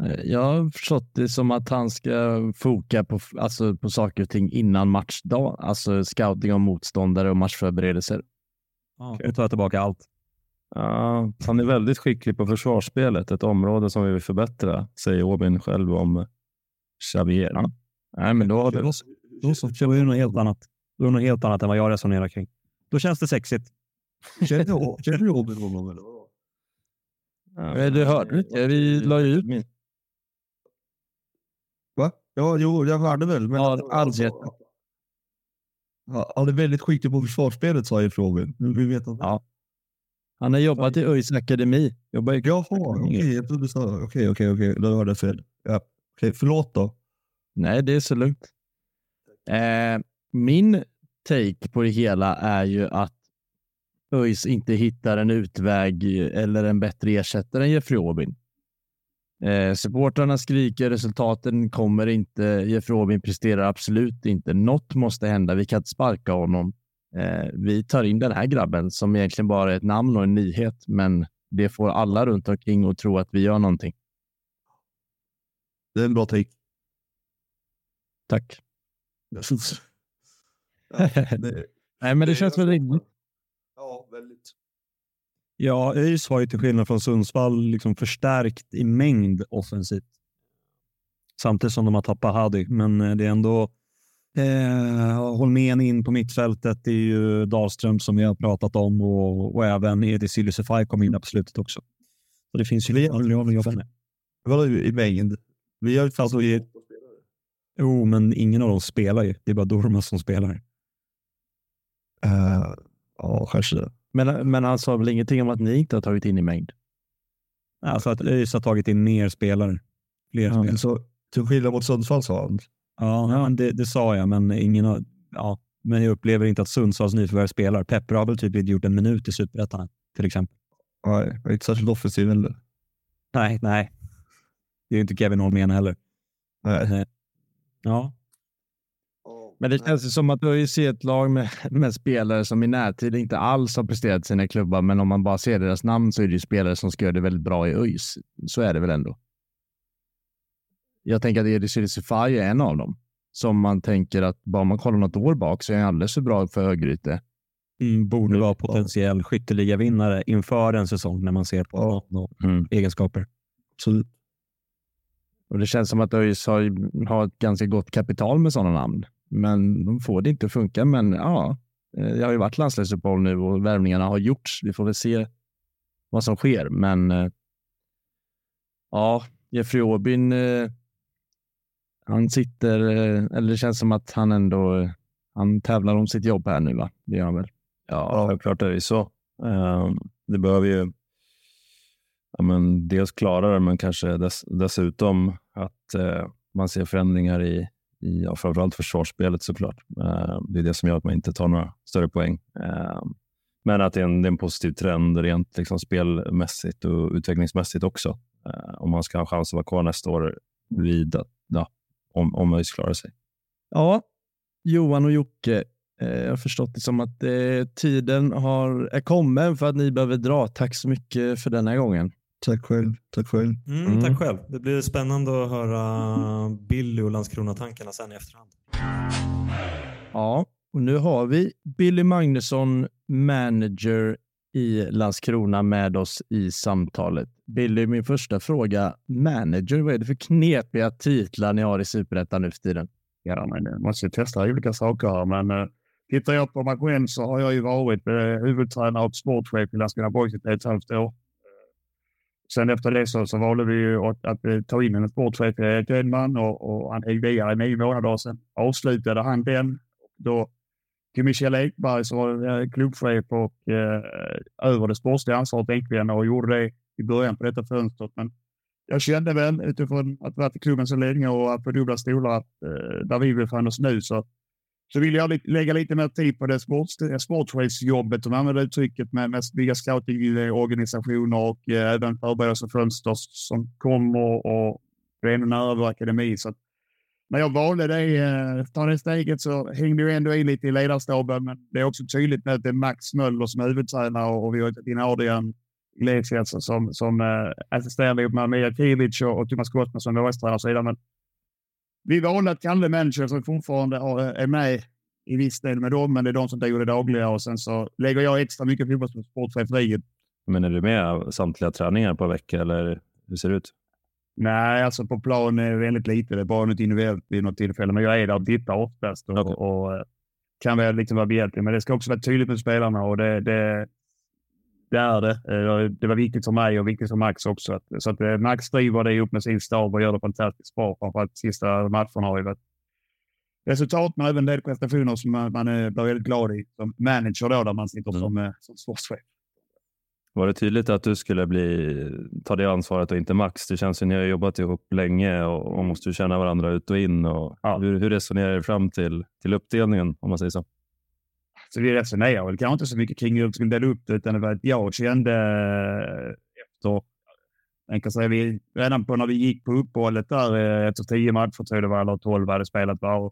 Eh, jag har förstått det som att han ska foka på, alltså på saker och ting innan matchdag, alltså scouting av motståndare och matchförberedelser. Ja, nu tar jag tillbaka allt. Ja, han är väldigt skicklig på försvarsspelet, ett område som vi vill förbättra, säger Åbin själv om Xavier. Ja. Nej, men då, då, då, så, då är det något helt annat. Då är det något helt annat än vad jag resonerar kring. Då känns det sexigt. Känner du Åbin honom eller? Ja, du hörde inte, vi la ju ut min. Va? Ja, jo, jag hörde väl. Men ja, alltså, han är väldigt skicklig på försvarsspelet sa jag i frågan. Vi vet att... Ja. Han har jobbat i ÖIS akademi. Jobbar i... Jaha, okej. Du. Okej, okej, okej. Då hörde jag fel. Ja. Okay, förlåt då. Nej, det är så lugnt. Eh, min take på det hela är ju att ÖIS inte hittar en utväg eller en bättre ersättare än Jeffrey Aubin. Eh, supportrarna skriker, resultaten kommer inte. Jeffrey Aubin presterar absolut inte. Något måste hända. Vi kan inte sparka honom. Eh, vi tar in den här grabben som egentligen bara är ett namn och en nyhet, men det får alla runt omkring att tro att vi gör någonting. Det är en bra take. Tack. <laughs> Nej, men det känns väl rimligt. Ja, väldigt. Ja, ÖIS har ju till skillnad från Sundsvall liksom förstärkt i mängd offensivt. Samtidigt som de har tappat Hadi, men eh, det är ändå eh, Holmén in på mittfältet. Det är ju Dahlström som vi har pratat om och, och även Edi Silusefaj kom in på slutet också. Så det finns ju lite att jobba med. Vadå i mängd? Vi har ju alltså i... Jo, men ingen av dem spelar ju. Det är bara Dormas som spelar. Uh, ja, kanske det. Men, men han sa väl ingenting om att ni inte har tagit in i mängd? Alltså att ÖIS har tagit in mer spelare. Fler ja, spelare. Så, till skillnad mot Sundsvall sa han? Ja, ja det, det, sa jag, men ingen har, ja, men jag upplever inte att Sundsvalls nyförvärv spelar. Pepper har väl typ inte gjort en minut i Superettan till exempel. Nej, inte särskilt offensiv heller. Nej, nej. Det är ju inte Kevin Holmén heller. Nej. Ja, men det känns som att du har ju sett ett lag med, <laughs> med, spelare som i närtid inte alls har presterat sina klubbar, men om man bara ser deras namn så är det ju spelare som ska göra det väldigt bra i ÖIS. Så är det väl ändå. Jag tänker att Edis Sifai är en av dem som man tänker att bara man kollar något år bak så är han alldeles för bra för Högryte. Mm, borde vara potentiell skytteligavinnare inför en säsong när man ser på mm. egenskaper. Absolut. Och det känns som att ÖIS har, har ett ganska gott kapital med sådana namn. Men de får det inte att funka. Men ja, eh, det har ju varit landslagsuppehåll nu och värvningarna har gjorts. Vi får väl se vad som sker. Men eh, ja, Jeffrey Åbyn, eh, han sitter, eller det känns som att han ändå, han tävlar om sitt jobb här nu va? Det gör han väl? Ja, självklart är det så. Ehm, det behöver ju ja, men dels klara det, men kanske dess, dessutom att eh, man ser förändringar i, i ja, framförallt försvarsspelet såklart. Eh, det är det som gör att man inte tar några större poäng. Eh, men att det är en, det är en positiv trend rent liksom spelmässigt och utvecklingsmässigt också. Eh, om man ska ha chans att vara kvar nästa år vid, ja, om, om ÖIS klarar sig. Ja, Johan och Jocke, eh, jag har förstått det som att eh, tiden har, är kommen för att ni behöver dra. Tack så mycket för den här gången. Tack själv. Tack själv. Mm, mm. Tack själv. Det blir spännande att höra Billy och Landskrona-tankarna sen i efterhand. Ja, och nu har vi Billy Magnusson, manager i Landskrona med oss i samtalet. Billy, min första fråga. Manager, vad är det för knepiga titlar ni har i Superettan nu för tiden? Ja, men jag måste testa olika saker här. Men uh, tittar jag på mig själv så har jag ju varit uh, huvudtränare och sportchef i Landskrona Boys i ett halvt år. Sen efter det så, så valde vi ju att, att, att ta in en sportchef, Erik Edman, och, och han hängde i nio månader. Sen avslutade han den. Då till Michel Ekberg som var eh, klubbchef och eh, över det sportsliga ansvaret egentligen och gjorde det i början på detta fönstret. Men jag kände väl utifrån att varit i klubben så länge och att på dubbla stolar eh, där vi befann oss nu så, så vill jag lägga lite mer tid på det sports, sportchefsjobbet, om jag använder uttrycket, med, med bygga scoutingorganisationer och eh, även förberedelsefönster som kommer och är ännu nära vår akademi. Så att, när jag valde det, eh, ta det steget så hängde jag ändå i lite i ledarstaben. Men det är också tydligt nu att det är Max Möller som är huvudtränare och vi har tagit in Adrian Iglesias som, som eh, assisterande ihop med Mia Kilic och, och Thomas Gottman som vårstränare och så vidare. Men vi valde att Kalle Manager som fortfarande är med i viss del med dem, men det är de som driver det dagliga och sen så lägger jag extra mycket fotboll på sportcheferiet. Men är du med samtliga träningar på vecka eller hur ser det ut? Nej, alltså på plan är väldigt lite. Det är bara något individuellt vid något tillfälle. Men jag är där och tittar oftast och, okay. och eh, kan väl liksom vara behjälplig. Men det ska också vara tydligt med spelarna och det, det, det är det. Eh, det var viktigt för mig och viktigt för Max också. Så att eh, Max driver det upp med sin stab och gör det fantastiskt bra. Framförallt sista matcherna har ju varit resultat, men även del prestationer som man, man blir väldigt glad i som manager då, där man sitter mm. som, som sportchef. Var det tydligt att du skulle bli, ta det ansvaret och inte Max? Det känns som ni har jobbat ihop länge och, och måste känna varandra ut och in. Och ja. hur, hur resonerar ni fram till, till uppdelningen om man säger så? Så vi resonerar väl kanske inte så mycket kring hur vi skulle dela upp det, utan det var att jag kände eh, efter, jag kan säga vi, redan på när vi gick på uppehållet där eh, efter tio matcher tror jag det var, eller tolv hade spelat bara.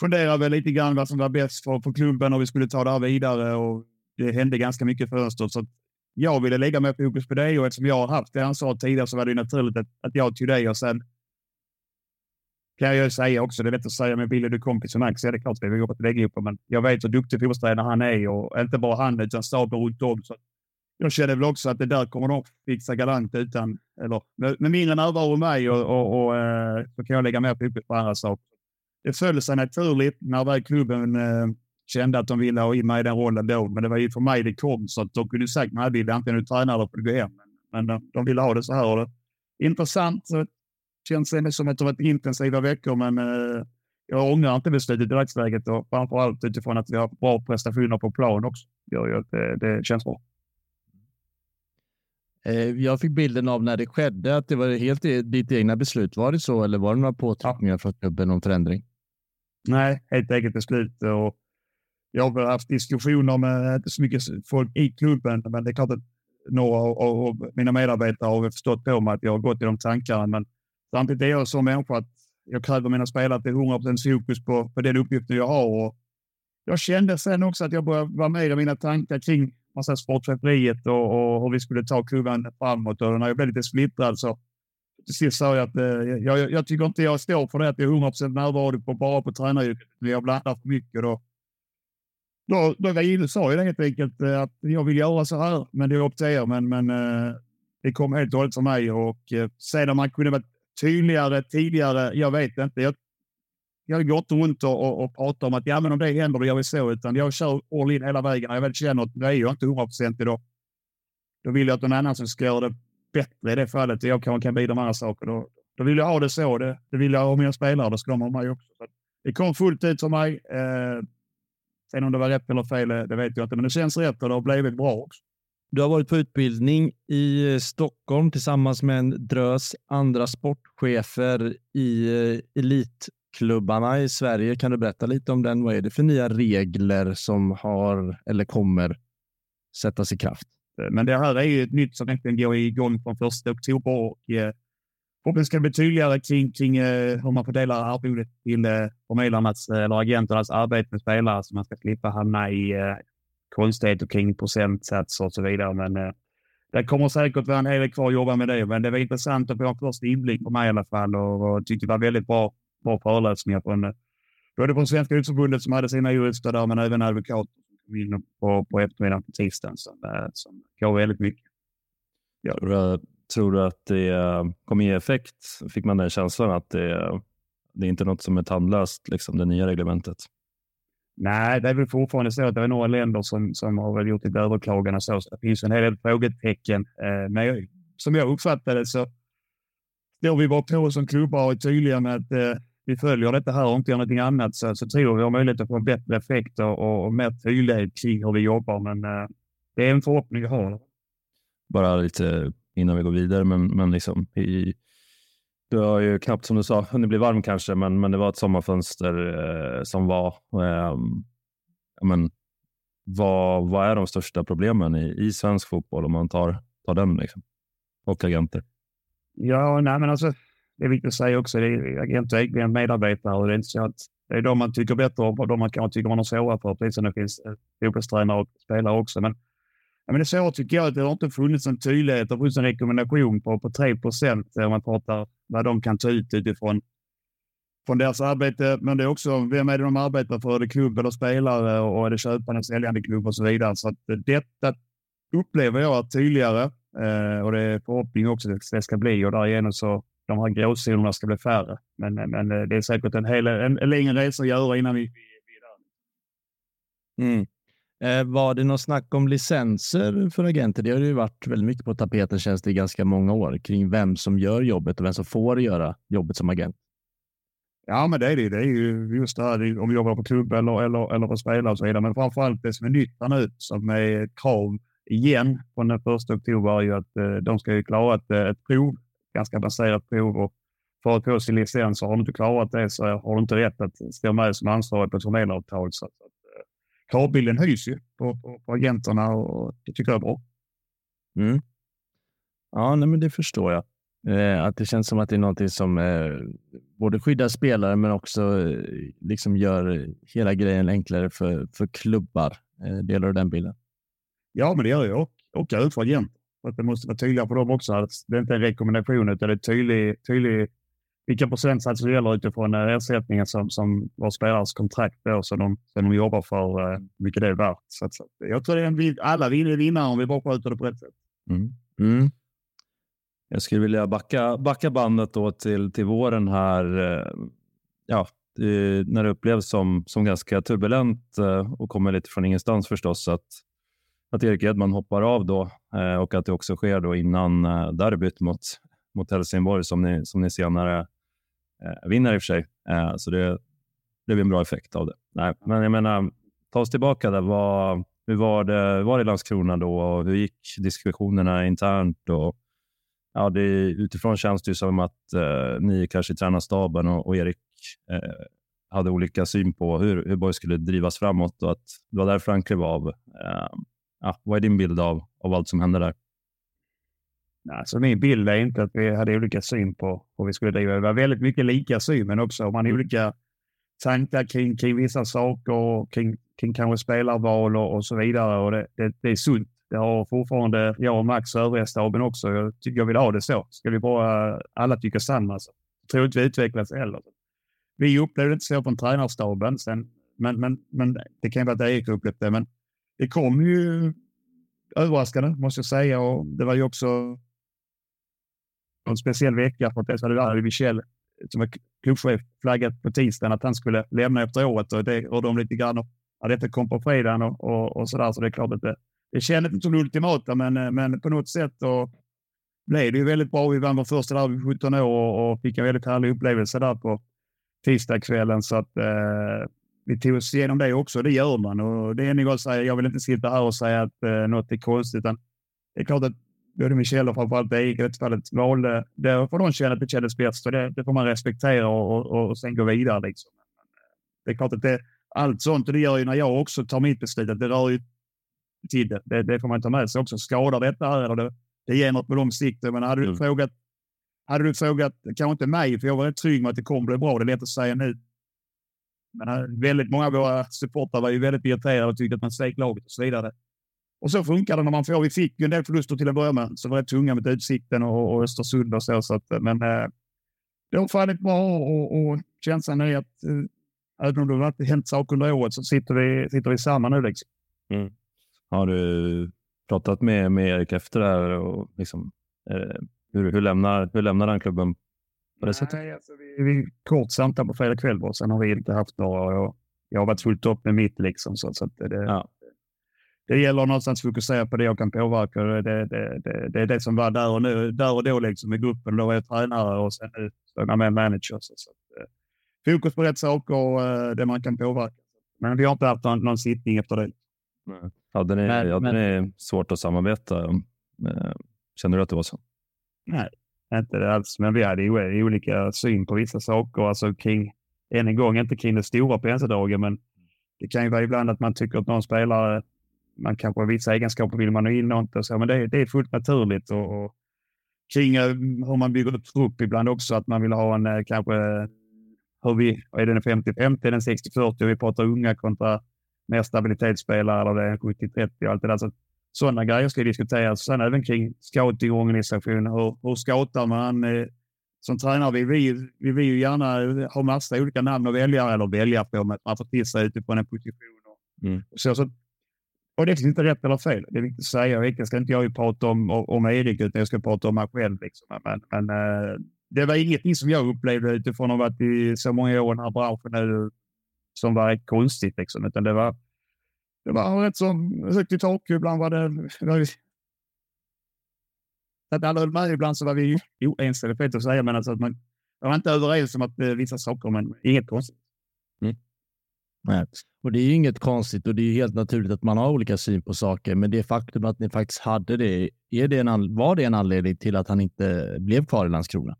Funderade väl lite grann vad som var bäst för, för klubben och vi skulle ta det här vidare och det hände ganska mycket fönster. Så jag ville lägga mer fokus på det och eftersom jag har haft det ansvaret tidigare så var det naturligt att, att jag tog det och sen kan jag ju säga också, det är lätt att säga, men Billy du kompis med Max, ja det är klart vi har jobbat länge ihop, men jag vet hur duktig fotbollstränare han är och inte bara han utan staben runt om. Så jag känner väl också att det där kommer de fixa galant utan, eller med, med mindre närvaro mig och, och, och eh, så kan jag lägga mer fokus på andra saker. Det föll sig naturligt när väl klubben eh, kände att de ville ha in mig i den rollen då. Men det var ju för mig det kom så att de kunde sagt nej, vill antingen du tränar eller får du gå hem. Men, men de, de ville ha det så här. Och det, intressant. Så känns det som att det varit intensiva veckor, men eh, jag ångrar inte beslutet i dagsläget och framför allt utifrån att vi har bra prestationer på plan också. Gör ju att det, det känns bra. Eh, jag fick bilden av när det skedde, att det var helt ditt egna beslut. Var det så eller var det några påtryckningar från klubben om förändring? Nej, helt eget beslut. Och jag har haft diskussioner med inte så mycket folk i klubben, men det är klart att några av mina medarbetare har förstått på mig att jag har gått i de tankarna. Men samtidigt är jag som människa att jag kräver mina spelare att det är 100 fokus på, på den uppgiften jag har. Och jag kände sen också att jag började vara med i mina tankar kring sportcheferiet och, och hur vi skulle ta kurvan framåt. Och när jag blev lite splittrad så till sist sa jag att eh, jag, jag, tycker inte jag står för det att jag är 100 närvarande på, bara på tränaryrket. Jag blandar för mycket. Då, då, då sa jag det helt enkelt eh, att jag vill göra så här, men det är upp till er. Men, men eh, det kom helt och hållet för mig och eh, sen om man kunde vara tydligare tidigare. Jag vet inte. Jag, jag går inte runt och, och, och pratar om att ja, men om det händer, då gör vi så. Utan jag kör all in hela vägen. Jag väl känner att det är jag inte hundraprocentig då. Då vill jag att någon annan som ska göra det bättre i det fallet. Jag kan, kan bidra med andra saker. Då, då vill jag ha det så. Det, det vill jag ha mina spelare. Då ska de ha mig också. Så det kom fullt ut för mig. Eh, Sen om det var rätt eller fel, eh, det vet jag inte, men det känns rätt och det har blivit bra också. Du har varit på utbildning i eh, Stockholm tillsammans med en drös andra sportchefer i eh, elitklubbarna i Sverige. Kan du berätta lite om den? Vad är det för nya regler som har eller kommer sättas i kraft? Eh, men det här är ju ett nytt som egentligen går igång från första oktober och eh, Förhoppningsvis ska det bli tydligare kring, kring hur man fördelar arvodet till uh, förmedlarnas eller agenternas arbete med spelare så man ska slippa hamna i konstigheter kring procentsatser och så vidare. Men eh, det kommer säkert vara en hel del kvar att jobba med det. Men det var intressant att få en första inblick på mig i alla fall och, och tyckte det var väldigt bra, bra föreläsningar från eh, både från Svenska Utförbundet som hade sina jurister där, men även advokater som kom in på, på eftermiddagen på tisdagen som, eh, som gav väldigt mycket. Ja. Tror, du, tror, du, att det eh, kommer ge effekt? Fick man den känslan att det, det är inte något som är tandlöst, liksom, det nya reglementet? Nej, det är väl fortfarande så att det är några länder som, som har väl gjort ett överklagande så, så det finns en hel del frågetecken. Eh, men som jag uppfattade det så står vi bara på som klubbar och är tydliga med att eh, vi följer detta här och inte gör någonting annat så, så tror vi har möjlighet att få en bättre effekt och, och, och mer tydlighet kring hur vi jobbar. Men eh, det är en förhoppning jag har. Bara lite innan vi går vidare, men, men liksom i, du har ju knappt som du sa hunnit bli varm kanske, men, men det var ett sommarfönster eh, som var. Eh, men, vad, vad är de största problemen i, i svensk fotboll om man tar, tar den liksom? och agenter? Ja, nej, men alltså, det är viktigt att säga också. Det är agenter är egentligen medarbetare och det är inte så att det är de man tycker bättre om och de man kanske tycker man har svårare för, precis som det finns eh, fotbollstränare och spelare också. Men, men det är så tycker jag att det har inte funnits en tydlighet och funnits en rekommendation på, på 3 procent om man pratar vad de kan ta ut utifrån från deras arbete. Men det är också vem är det de arbetar för? Är det klubb eller spelare och är det köpande, säljande klubb och så vidare. Så att eh, detta upplever jag är tydligare eh, och det är förhoppning också att det ska bli och därigenom så de här gråzonerna ska bli färre. Men, eh, men eh, det är säkert en, hel, en, en längre resa att göra innan vi, vi, vi är där. Mm. Eh, var det något snack om licenser för agenter? Det har ju varit väldigt mycket på tapeten känns det i ganska många år kring vem som gör jobbet och vem som får göra jobbet som agent. Ja, men det är det. Det är ju just det här om vi jobbar på klubb eller, eller, eller på spelare och så vidare. Men framför allt det som är nytt nu som är krav igen från den första oktober är ju att eh, de ska ju klara ett, eh, ett prov, ganska baserat prov och för att få sin licens har du inte klarat det så har du inte rätt att stå med som ansvarig på ett förmedlaravtal. Så kravbilden höjs ju på, på, på agenterna och det tycker jag är bra. Mm. Ja, nej, men det förstår jag. Eh, att det känns som att det är någonting som eh, både skyddar spelare men också eh, liksom gör hela grejen enklare för, för klubbar. Eh, delar du den bilden? Ja, men det gör jag. Och, och även för agenter. Att det måste vara tydligare för dem också. Att det är inte en rekommendation utan det är tydlig, tydlig vilka procentsatser alltså det gäller utifrån eh, ersättningen som, som var spelares kontrakt då, som de, som de jobbar för, uh, mycket det är värt. Så, att, så jag tror det är en, alla vinner vinnare om vi bara sköter det på rätt sätt. Mm. Mm. Jag skulle vilja backa, backa bandet då till, till våren här. Eh, ja, när det upplevs som, som ganska turbulent och kommer lite från ingenstans förstås. Att att Erik Edman hoppar av då och att det också sker då innan derbyt mot, mot Helsingborg som ni, som ni senare eh, vinner i och för sig. Eh, så det blev en bra effekt av det. Nej, men jag menar, ta oss tillbaka där. Vad, hur var det, var det i Landskrona då och hur gick diskussionerna internt? Och, ja, det, utifrån känns det som att eh, ni kanske i tränarstaben och, och Erik eh, hade olika syn på hur, hur Borg skulle drivas framåt och att det var därför han klev av. Eh, ja, vad är din bild av, av allt som hände där? Alltså min bild är inte att vi hade olika syn på hur vi skulle driva. Det var väldigt mycket lika syn, men också om man har olika tankar kring, kring vissa saker och kring, kring kanske spelarval och, och så vidare. Och det, det, det är sunt. Det har fortfarande jag och Max och övriga staben också. Jag tycker jag vill ha det så. Ska vi bara alla tycka samma så tror inte vi utvecklas heller. Vi upplevde inte så från tränarstaben, sen, men, men, men det kan vara att Erik upplevt det. Men det kom ju överraskande måste jag säga och det var ju också en speciell vecka för att dels hade Larry Michel som var klubbchef flaggat på tisdagen att han skulle lämna efter året och det och de lite grann och ja, detta kom på fredagen och, och, och så där. Så det är klart att det, det kändes inte som det ultimata, men, eh, men på något sätt och blev det ju väldigt bra. Vi vann vår första där vid 17 år och, och fick en väldigt härlig upplevelse där på tisdagskvällen. Så att eh, vi tog oss igenom det också. Det gör man och det är nog att säga. Jag vill inte sitta här och säga att eh, något är konstigt. Utan det är klart att både Michel och framförallt Erik i detta fallet valde. Det får de känna att det kändes bäst och det, det får man respektera och, och, och sen gå vidare. Liksom. Det är klart att det, allt sånt, och det gör ju när jag också tar mitt beslut, att det rör ju till det. det. Det får man ta med sig också. Skadar detta här eller det, det ger något på lång sikt. Men hade du mm. frågat, hade du frågat, kanske inte mig, för jag var rätt trygg med att det kommer bli bra. Det är lätt att säga nu. Men eh, väldigt många av våra supportrar var ju väldigt irriterade och tyckte att man svek laget och så vidare. Och så funkar det när man får. Vi fick ju en del förluster till att börja med, så var rätt tunga med Utsikten och, och Östersund och så. så att, men eh, det har fallit bra och, och känslan är att eh, även om det har hänt saker under året så sitter vi, sitter vi samman nu. Liksom. Har du pratat med, med Erik efter det här? Och liksom, eh, hur, hur, lämnar, hur lämnar han klubben på det sättet? Nej, alltså vi, vi kort samtal på fredag kväll bara, sen har vi inte haft några. Jag, jag har varit fullt upp med mitt liksom. Så, så att det, Ja. Det gäller någonstans att fokusera på det jag kan påverka. Det, det, det, det, är det som var där och, nu, där och då liksom med gruppen. Då var jag tränare och sen nu står jag med manager. Så, så att, eh, fokus på rätt saker och eh, det man kan påverka. Men vi har inte haft någon, någon sittning efter det. Hade ni, Men- hade men- ni svårt att samarbeta? Eh, Känner du att det var så? Nej, inte det alls. Men vi hade ju olika syn på vissa saker. Alltså kring, än en gång, inte kring det stora penseldraget, men det kan ju vara ibland att man tycker att någon spelare, man kanske har vissa egenskaper vill man ha in och inte och så, men det, det är fullt naturligt. Och, och kring hur man bygger upp trupp ibland också, att man vill ha en eh, kanske, hur vi, är det en 50-50, är det en 60-40, vi pratar unga kontra mer stabilitetsspelare eller det är en 70-30 och allt det där. Så sådana grejer ska diskuteras. Sen även kring scoutingorganisation. Hur, hur scoutar man? Eh, som tränare vill vi, vi vill ju gärna ha massa olika namn att välja, eller välja på, men att man får till sig utifrån en position. Och, Mm. så, så, och det finns inte rätt eller fel. Det är viktigt att säga. Och ska inte jag ju prata om, om, Erik, utan jag ska prata om mig själv. Liksom. Men, men eh, det var ingenting som jag upplevde utifrån att ha varit i så många år i den här branschen nu som var rätt konstigt. Liksom. Utan det var det var rätt så högt i tak. Ibland var det... Var vi, att alla höll med. Ibland så var vi oense, det är fel att säga, men alltså att man jag var inte överens om att eh, vissa saker, men inget konstigt. Mm. Nej. Och det är ju inget konstigt och det är ju helt naturligt att man har olika syn på saker. Men det faktum att ni faktiskt hade det, är det en, var det en anledning till att han inte blev kvar i Landskrona?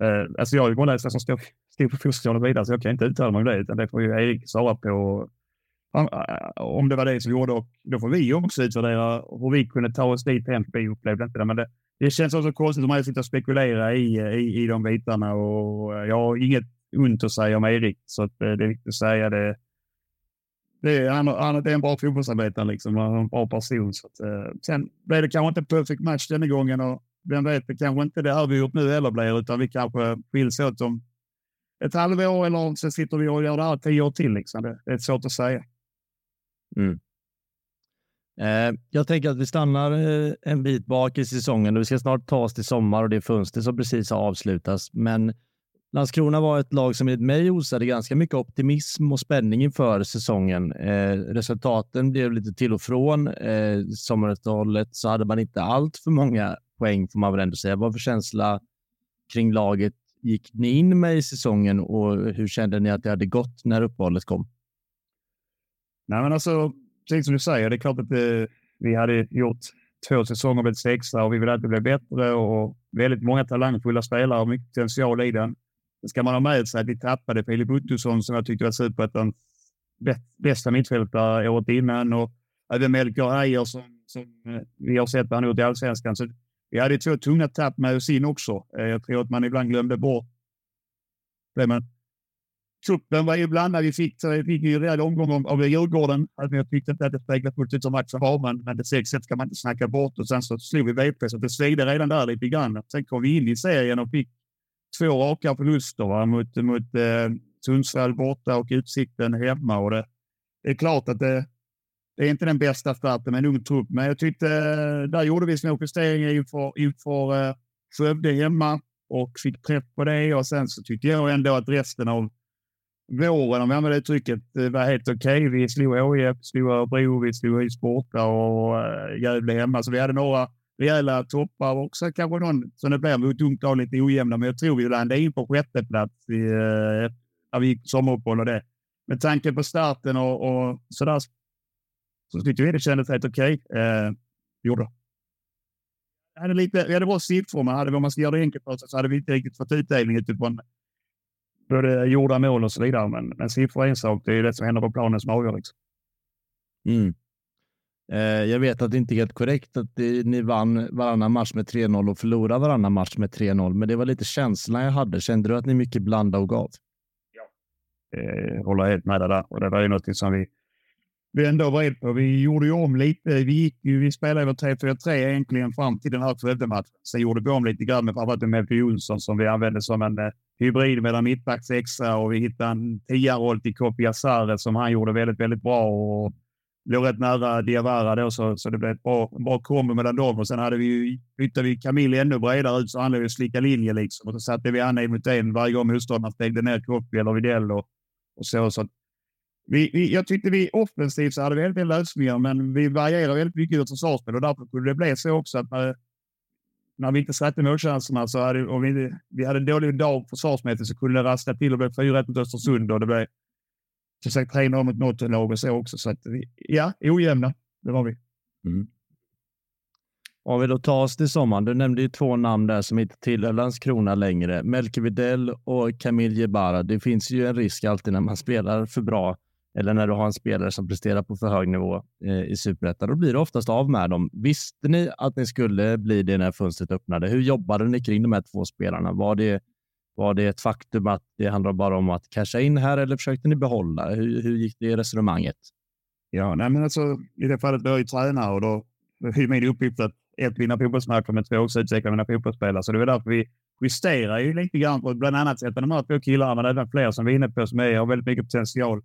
Eh, alltså jag har ju bara läst det som står, stod på fosterstaden och vidare, så jag kan inte uttala mig om det, utan det får ju Erik svara på eh, om det var det som gjorde. Och då får vi också utvärdera hur vi kunde ta oss dit hem. Vi upplevde inte det, men det, det känns också konstigt om man sitter och spekulerar i, i, i de bitarna. Och eh, jag har inget ont att säga om Erik, så att eh, det är viktigt att säga det. Det är, han, han, är en bra fotbollsarbetare, liksom, och en bra person. Så att, eh, sen blev det kanske inte en perfect match denna gången. Och vem vet, det kanske inte det här vi gjort nu heller blir, utan vi kanske skiljs åt om ett halvår eller så sitter vi och gör det här tio år till. Liksom. Det, det är svårt att säga. Mm. Eh, jag tänker att vi stannar eh, en bit bak i säsongen och vi ska snart ta oss till sommar och det fönster som precis har avslutats. Men Landskrona var ett lag som enligt mig osade ganska mycket optimism och spänning inför säsongen. Eh, resultaten blev lite till och från. Eh, sommaruppehållet så hade man inte allt för många poäng får man väl ändå säga. Vad för känsla kring laget gick ni in med i säsongen och hur kände ni att det hade gått när uppehållet kom? Nej, men alltså, precis som du säger, det är klart att eh, vi hade gjort två säsonger med sexa och vi vill alltid bli bättre och väldigt många talangfulla spelare och mycket potential i den. Sen ska man ha med sig att vi tappade Filip Ottosson som jag tyckte var superettans bästa mittfältare året innan och även Melker Heier som, som eh, vi har sett vad han gjort i allsvenskan. Så vi hade två tunga tapp med oss in också. Eh, jag tror att man ibland glömde bort det. Men truppen var ju blandad. Vi fick, så vi fick ju rejäl omgång av, Djurgården. Alltså, Jag tyckte inte att det speglade fullt ut som matchen var, men, men det 6 ska man inte snacka bort. Och sen så slog vi VP, så det svängde redan där lite grann. Sen kom vi in i serien och fick två raka förluster va, mot, mot eh, Sundsvall borta och Utsikten hemma. Och det, det är klart att det, det är inte den bästa starten med en ung trupp, men jag tyckte eh, där gjorde vi små justeringar inför, inför eh, Skövde hemma och fick träff på det. Och sen så tyckte jag ändå att resten av våren, om vi använder det uttrycket, eh, var helt okej. Vi slog HIF, slog Örebro, vi slog ÖIS borta och eh, Gävle hemma. Så vi hade några rejäla toppar och också kanske någon som det blir mot ungt lag lite ojämna. Men jag tror vi landade in på sjätte plats i, eh, när vi gick på sommaruppehåll och det. Med tanke på starten och, och sådär så tyckte vi det kändes helt okej. Eh, gjorde det. Vi hade, lite, vi hade bra siffror, men hade, om man ska göra det enkelt för sig så hade vi inte riktigt fått utdelning utifrån både gjorda mål och så vidare. Men, men siffror är en sak. Det är det som händer på planen som avgör. Liksom. Mm. Eh, jag vet att det inte är helt korrekt att ni vann varannan match med 3-0 och förlorade varannan match med 3-0, men det var lite känslan jag hade. Kände du att ni mycket blandade och gav? Eh, håller helt med dig där. Och det var ju något som vi vi ändå vred på. Vi gjorde ju om lite. Vi, gick, vi spelade över 3-4-3 egentligen fram till den här Skövde-matchen. Sen gjorde vi om lite grann med framförallt med Jonsson som vi använde som en eh, hybrid mellan mittback sexa och vi hittade en tia-roll till Kopi Asare som han gjorde väldigt, väldigt bra och låg rätt nära Diawara då så, så det blev ett bra, bra kombo mellan dem. Och sen hade vi, ju, flyttade vi Camille ännu bredare ut så han låg ju slicka linje liksom. Och så satte vi han en mot en varje gång motståndaren stängde ner Kopi eller Widell och, och så. så vi, vi, jag tyckte vi offensivt så hade vi väldigt lösningar, men vi varierar väldigt mycket i vårt försvarsspel och därför kunde det bli så också att när, när vi inte satte målchanserna så hade och vi, vi hade en dålig dag försvarsmässigt så kunde det rassla till och bli 4-1 mot Östersund och det blev som sagt 3-0 mot något lag och så också. Så att ja, ojämna, det var vi. Mm. Om vi då tar oss till sommaren. Du nämnde ju två namn där som inte tillhör Landskrona längre. Melke Videll och Camille Jebara. Det finns ju en risk alltid när man spelar för bra eller när du har en spelare som presterar på för hög nivå eh, i superettan, då blir det oftast av med dem. Visste ni att ni skulle bli det när fönstret öppnade? Hur jobbade ni kring de här två spelarna? Var det, var det ett faktum att det handlar bara om att casha in här eller försökte ni behålla? Hur, hur gick det resonemanget? Ja, nej, men alltså, i det fallet var jag ju tränare och då är min uppgift att ett, vinna fotbollsmatcher, men två, också utveckla mina fotbollsspelare. Så det var därför vi justerar ju lite grann på bland annat sätt de här två killarna, men även fler som vi är inne på som är, har väldigt mycket potential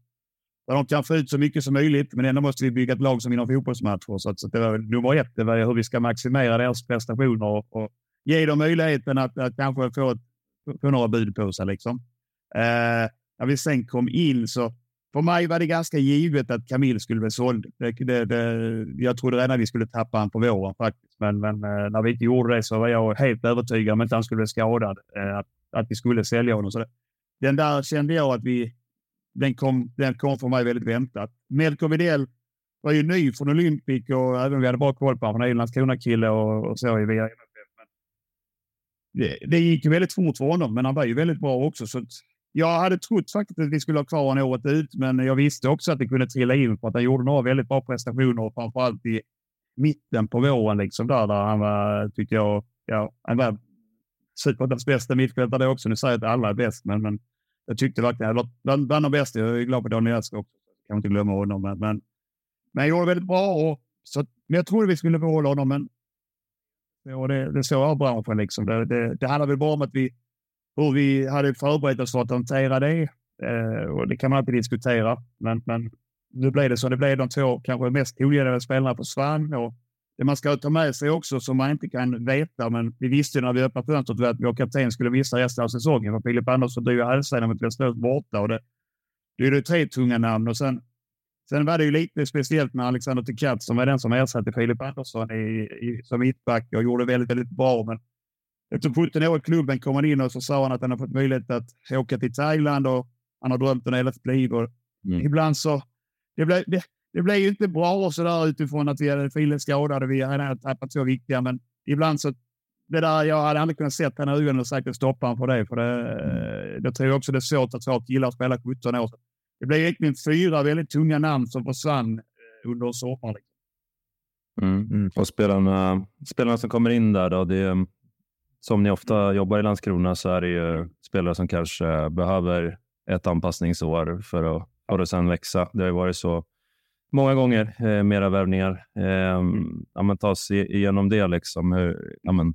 där de kan få ut så mycket som möjligt. Men ändå måste vi bygga ett lag som vinner fotbollsmatcher. Så, att, så det var nummer ett, det var hur vi ska maximera deras prestationer och, och ge dem möjligheten att, att kanske få, ett, på några bud på sig. Liksom. Eh, när vi sen kom in så för mig var det ganska givet att Camille skulle bli såld. Det, det, det, jag trodde redan att vi skulle tappa honom på våren faktiskt. Men, men eh, när vi inte gjorde det så var jag helt övertygad om att han skulle bli skadad. Eh, att, att vi skulle sälja honom. Så det, den där kände jag att vi, den kom, den kom för mig väldigt väntat. Melker Widell var ju ny från Olympic och även vi hade bra koll på honom. Han är ju en Landskrona-kille och, och så via det, det gick ju väldigt fort för honom, men han var ju väldigt bra också. Så jag hade trott faktiskt att vi skulle ha kvar honom året ut, men jag visste också att det kunde trilla in för att han gjorde några väldigt bra prestationer framför framförallt i mitten på våren liksom där, där han var, tyckte jag, ja, han var Superettans bästa mittfältare också. Nu säger jag att alla är bäst, men, men jag tyckte verkligen, bland, bland de bästa, jag är glad på Daniel Elfsson också, kan inte glömma honom, men, men, men jag gjorde väldigt bra. Och, så, men jag trodde vi skulle behålla honom, men och det, det såg jag branschen. Liksom. Det, det, det handlar väl bara om att vi, hur vi hade förberett oss för att hantera det. Eh, och det kan man alltid diskutera, men, men nu blev det så. Det blev de två kanske mest ogenerade spelarna försvann. Och det man ska ta med sig också som man inte kan veta, men vi visste när vi öppnade fönstret att vår kapten skulle missa resten av säsongen. För Filip Andersson drog hälsenan mot Västerås borta och det, det är ju tre tunga namn. Och sen, sen var det ju lite speciellt med Alexander Tikat som var den som ersatte Filip Andersson i, i, som mittback och gjorde väldigt, väldigt bra. Men efter 17 år i klubben kom han in och så sa han att han har fått möjlighet att åka till Thailand och han har drömt om hela sitt liv. Och mm. Ibland så det blev, det, det blev ju inte bra så där utifrån att vi hade Fille skadade. Vi hade tappat två viktiga, men ibland så det där, jag hade aldrig kunnat sett henne i ögonen och sagt stoppa honom för det. För det, mm. Jag tror också det är svårt att få killar att spela 17 år. Det blev egentligen fyra väldigt tunga namn som försvann eh, under sommaren. Liksom. Mm. Mm. Och spelarna, spelarna som kommer in där då, det är, mm, som ni ofta jobbar i Landskrona så är det ju spelare som kanske behöver ett anpassningsår för att, för att sen växa. Det har ju varit så många gånger, eh, mera värvningar. Eh, mm. ja, men ta sig igenom det, liksom. Hur, ja, men,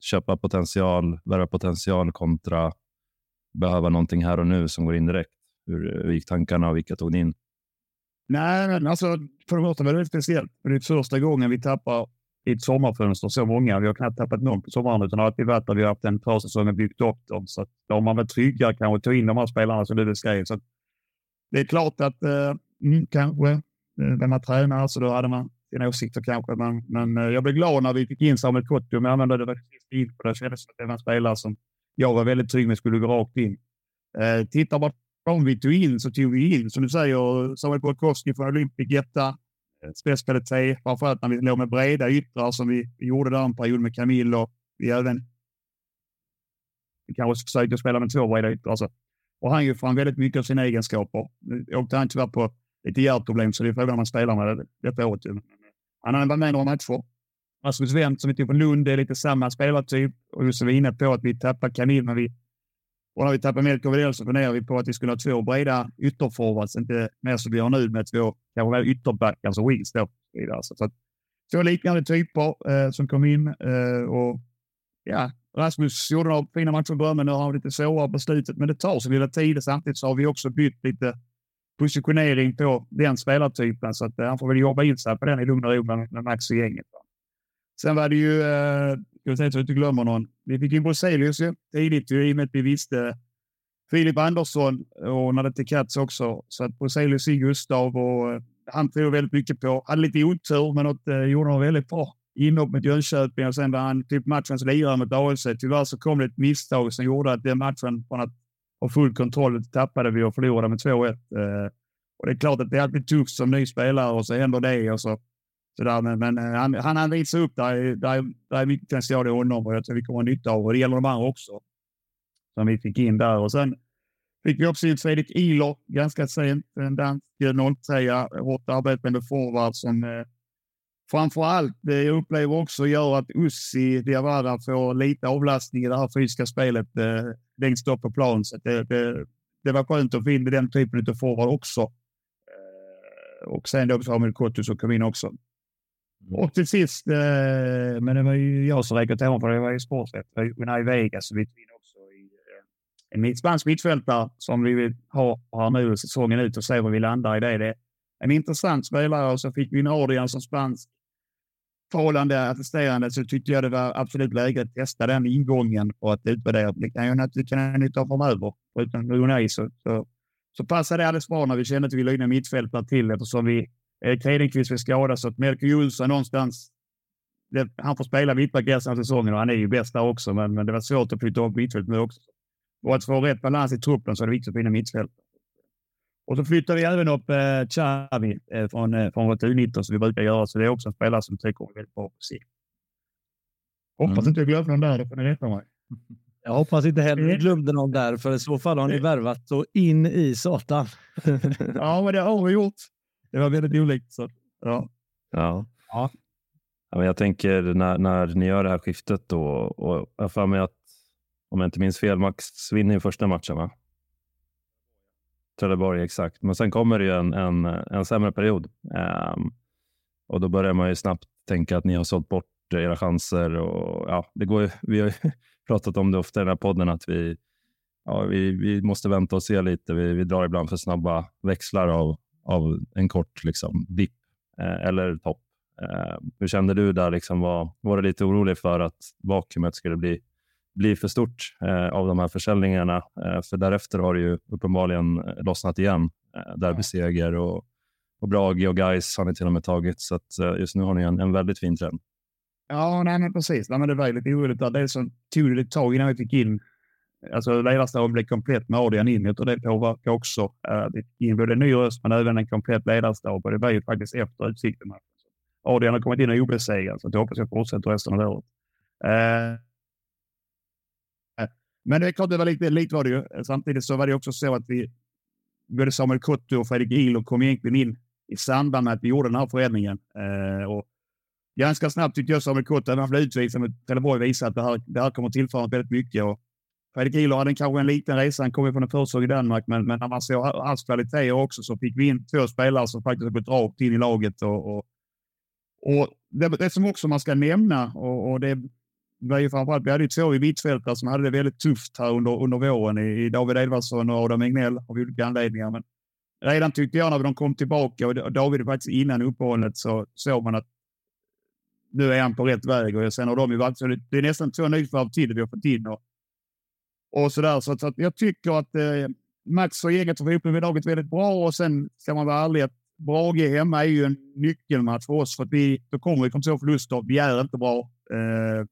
köpa potential, värva potential kontra behöva någonting här och nu som går in direkt. Hur, eh, hur gick tankarna och vilka tog ni in? Nej, men alltså, för det första var det väldigt speciellt. Det är första gången vi tappar i ett sommarfönster så många. Vi har knappt tappat någon på sommaren utan alltid varit där vi har haft en försäsong och byggt upp dem. Så då har man väl tryggare kanske att ta in de här spelarna som du beskrev. Så det är klart att eh, mm, kanske eh, när man tränar, så då hade man sina åsikter kanske. Men, men eh, jag blev glad när vi fick in Samuel Kottum. Jag använde det faktiskt in på det. kändes som att det var en spelare som jag var väldigt trygg med skulle gå rakt in. Eh, tittar man vi tog in så tog vi in, som du säger, Samuel Borkowski från Olympic etta. Eh, Spetskvalitet, framförallt när vi låg med breda yttrar som vi, gjorde där en period med Camille och vi även vi kanske försökte spela med två breda yttrar. Alltså. Och han ju fram väldigt mycket av sina egenskaper. Nu åkte han tyvärr på lite hjärtproblem, så det är frågan om han spelar med det detta året. Han har varit med några matcher. Rasmus Wendt som vi tog från Lund är lite samma spelartyp och just som vi är inne på att vi tappar Camille, men vi och när vi tappade Melker Widell så funderade vi på att vi skulle ha två breda ytterforwards, inte mer som vi har nu med två kanske väl ytterbackar, alltså wings då. Så, så att, två liknande typer eh, som kom in eh, och ja, Rasmus gjorde några fina matcher i början, men nu har han lite svårare på slutet. Men det tar så lilla tid. Samtidigt så har vi också bytt lite positionering på den spelartypen, så att eh, han får väl jobba in sig på den i lugn och ro med, med Max och gänget. Sen var det ju, eh, jag säga så vi inte glömmer någon, vi fick in Bruzelius ju, tidigt i och med att vi visste Filip Andersson och när till Katz också. Så att Bruzelius i Gustav och eh, han tror väldigt mycket på. Hade lite otur, men något, eh, gjorde något väldigt bra inhopp mot Jönköping och sen var han typ matchens lirare mot AFC. Tyvärr så kom det ett misstag som gjorde att den matchen från att ha full kontroll tappade vi och förlorade med 2-1. Eh, och det är klart att det är alltid tufft som ny spelare och så händer det och så så där. Men, men eh, han, han, han visar upp där, där, där är mycket potential i honom och jag tror vi kommer ha nytta av och det gäller de andra också. Som vi fick in där och sen fick vi också in Fredrik Ihler ganska sent. En dansk eh, 03 hårt arbetande forward som eh, framför allt det jag upplever också gör att Ussi Diawara får lite avlastning i det här fysiska spelet eh, längst upp på plan. Så det, det, det, var skönt att få in den typen av forward också. Eh, och sen då Samuel Kottus som kom in också. Och till sist, eh, men det var ju jag som räckte honom för det var ju sporträtt. Unai Vega så vi in också i eh, en spansk mittfältare som vi vill ha här nu säsongen ut och se var vi landar i det. det är en intressant spelare och så fick vi in Adrian som spansk talande attesterande så tyckte jag det var absolut läge att testa den ingången och att utvärdera. Det kan jag naturligtvis ta nytta framöver. Utan Unai så, så, så passade det alldeles bra när vi kände att vi la in en mittfältare till eftersom vi Erik Hedenqvist vill skada så att Melker Jonsson någonstans det, han får spela mittback resten av säsongen och han är ju bäst där också, men, men det var svårt att flytta upp mittfältet nu också. Och att få rätt balans i truppen så är det viktigt att finna mittfält. Och så flyttar vi även upp eh, Xavi eh, från, eh, från vårt U19 som vi brukar göra. Så det är också en spelare som tycker är väldigt bra på sikt. Hoppas mm. inte jag glömde någon där, då får ni rätta mig. Jag hoppas inte heller ni glömde någon där, för i så fall har ni värvat så in i satan. ja, men det har vi gjort. Det var väldigt olikt. Så. Ja. Ja. ja. ja men jag tänker när, när ni gör det här skiftet då, och jag får mig att om jag inte minns fel, Max vinner ju första matchen va? Trelleborg, exakt. Men sen kommer det ju en, en, en sämre period um, och då börjar man ju snabbt tänka att ni har sålt bort era chanser. Och, ja, det går ju, vi har ju <laughs> pratat om det ofta i den här podden att vi, ja, vi, vi måste vänta och se lite. Vi, vi drar ibland för snabba växlar av, av en kort liksom, dipp eh, eller topp. Eh, hur kände du där? Liksom, var, var du lite orolig för att vakuumet skulle bli blir för stort eh, av de här försäljningarna. Eh, för därefter har det ju uppenbarligen eh, lossnat igen. Eh, Derbyseger och, och Brage och Gais har ni till och med tagit. Så att, eh, just nu har ni en, en väldigt fin trend. Ja, nej, men precis. Nej, men det var lite oroligt. Dels så tog det ett tag innan vi fick in Alltså ledarstaben blev komplett med Adrian in. och det påverkar också. Eh, uh, vi in både en ny röst men även en komplett ledarstab och det var ju faktiskt efter utsikten. Adrian har kommit in och obesegrad så jag hoppas jag fortsätter resten av året. Uh, men det är klart, det var lite, lite var det ju. Samtidigt så var det också så att vi, både Samuel Kotto och Fredrik Ilo kom egentligen in i samband med att vi gjorde den här förändringen. Uh, och ganska snabbt tyckte jag Samuel Kotto, när han blev utvisad mot Trelleborg, visade att det här, det här kommer tillföra väldigt mycket. Och Fredrik Ilo hade kanske en liten resa. Han kom ju från en försäsong i Danmark, men, men när man såg hans kvaliteter också så fick vi in två spelare som faktiskt har gått rakt in i laget. Och, och, och det, det som också man ska nämna, och, och det var ju framförallt, vi hade ju två i mittfältare som hade det väldigt tufft här under, under våren i, i David Edvardsson och Adam Egnell av olika anledningar. Men redan tyckte jag när de kom tillbaka och David faktiskt innan uppehållet så såg man att nu är han på rätt väg och sen har de ju varit så det, är nästan två nyförvärv till vi har fått in och, och så där. Så, att, så att jag tycker att eh, Max och gänget får ihop det laget väldigt bra och sen ska man vara ärlig att Brage hemma är ju en nyckelmatch för oss för att vi då kommer vi från två förluster. Vi är inte bra. Eh,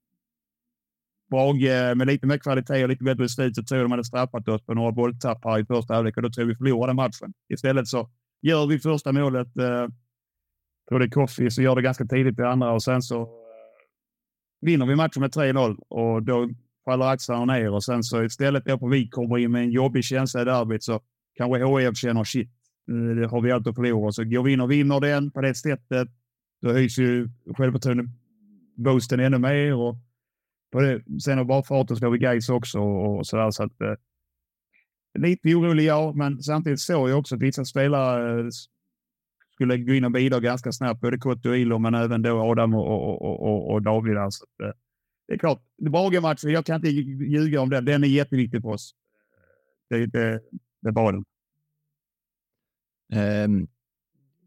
Brage med lite mer kvalitet och lite bättre i så tror jag de hade straffat oss på några bolltapp här i första halvlek och då tror jag vi förlorade matchen. Istället så gör vi första målet. Eh, tror det är Koffi så gör det ganska tidigt i andra och sen så eh, vinner vi matchen med 3-0 och då faller axlarna ner och sen så istället då på vi kommer in med en jobbig känsla i derbyt så kanske HIF känner shit, det har vi allt att förlora. Så går vi in och vinner den på det sättet, då höjs ju självförtroendet boosten ännu mer och på det. Sen har bara farten slår vi Gais också och, så där. Så att, eh, lite orolig, ja, men samtidigt såg jag också att vissa spelare eh, skulle gå in och bidra ganska snabbt. Både Kotto och Ilo, men även då Adam och, och, och, och David. Alltså, det är klart, Brage-matchen, jag kan inte ljuga om den. Den är jätteviktig för oss. Det, det, det var den. Um,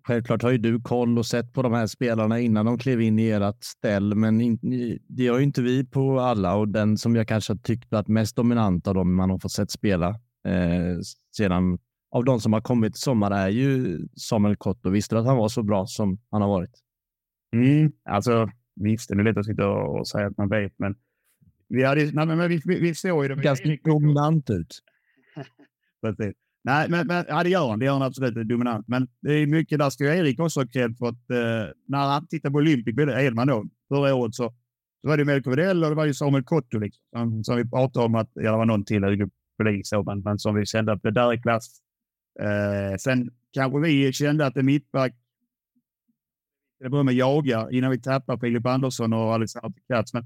självklart har ju du koll och sett på de här spelarna innan de klev in i ert ställ, men in, det har ju inte vi på alla och den som jag kanske har tyckt varit mest dominant av dem man har fått sett spela eh, sedan av de som har kommit i sommar är ju Samuel Kotto. Visste du att han var så bra som han har varit? Mm, alltså visst, det är lätt att sitta och säga att man vet, men vi, hade, nej, men vi, vi, vi såg ju det. Ganska dominant ut. <laughs> Nej, men, men ja, det gör han. Det gör han absolut. dominant. Men det är mycket, där ska Erik också ha cred för att eh, när han tittade på Olympic, Edman då, förra året, så, så var det Melko Widell och det var ju Samuel Kotto liksom, som, som vi pratade om att, ja, det var någon till, Hugo Pelin men, men som vi kände att det där är klass. Eh, sen kanske vi kände att det mittback, det börja med jaga innan vi tappar Filip Andersson och Alexander Katz. Men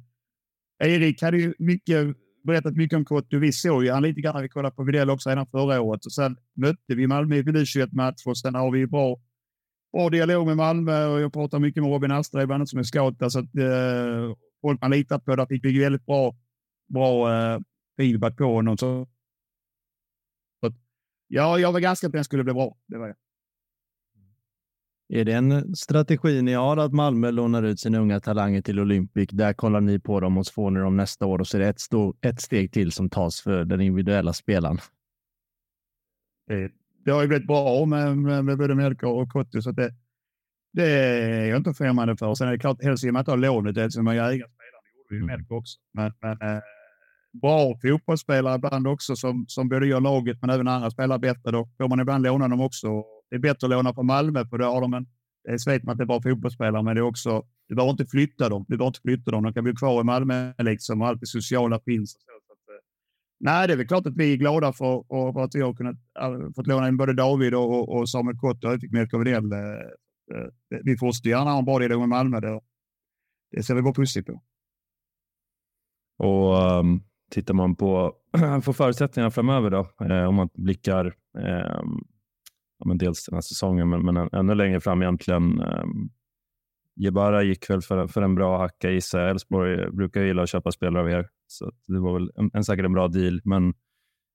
Erik hade ju mycket berättat mycket om Kotto. Vi såg ju han lite grann när vi kollade på Widell också redan förra året. Och sen mötte vi Malmö i U21-match och sen har vi bra, bra dialog med Malmö och jag pratar mycket med Robin Astra ibland som är scout. Så att eh, folk man litar på, där fick vi väldigt bra, bra eh, feedback på honom. Så, så att, ja, jag var ganska på att den skulle bli bra. Det var jag. Är det en strategi ni har att Malmö lånar ut sina unga talanger till Olympic? Där kollar ni på dem och så får ni dem nästa år och så är det ett, stå, ett steg till som tas för den individuella spelaren. Det, har ju blivit bra med, med, med både Melker och Kotto så det, det är jag inte främmande för. Sen är det klart, helst vill man inte ha lånet eftersom man är ägarspelare. Det gjorde mm. Melker också. Men, men eh, bra fotbollsspelare ibland också som, som både gör laget men även andra spelare bättre. Då får man ibland låna dem också det är bättre att låna på Malmö för då har de en, dels vet man att det är bra fotbollsspelare, men det är också, du behöver inte flytta dem. Du behöver inte flytta dem. De kan bli kvar i Malmö liksom och allt det sociala finns. Och så. Så att, eh, nej, det är väl klart att vi är glada för, för att vi har kunnat, fått låna in både David och, och Samuel Kott och fick Melker Widell. Eh, eh, vi fortsätter gärna ha en bra dialog med Malmö. Det, det ser vi bara positivt på. Och um, tittar man på, <clears throat> för förutsättningarna framöver då, eh, om man blickar eh, ja, men dels den här säsongen, men, men ännu längre fram egentligen. Um, Jebara gick väl för, för en bra hacka i sig. Elfsborg brukar gilla att köpa spelare av er, så det var väl en, en, säkert en bra deal. Men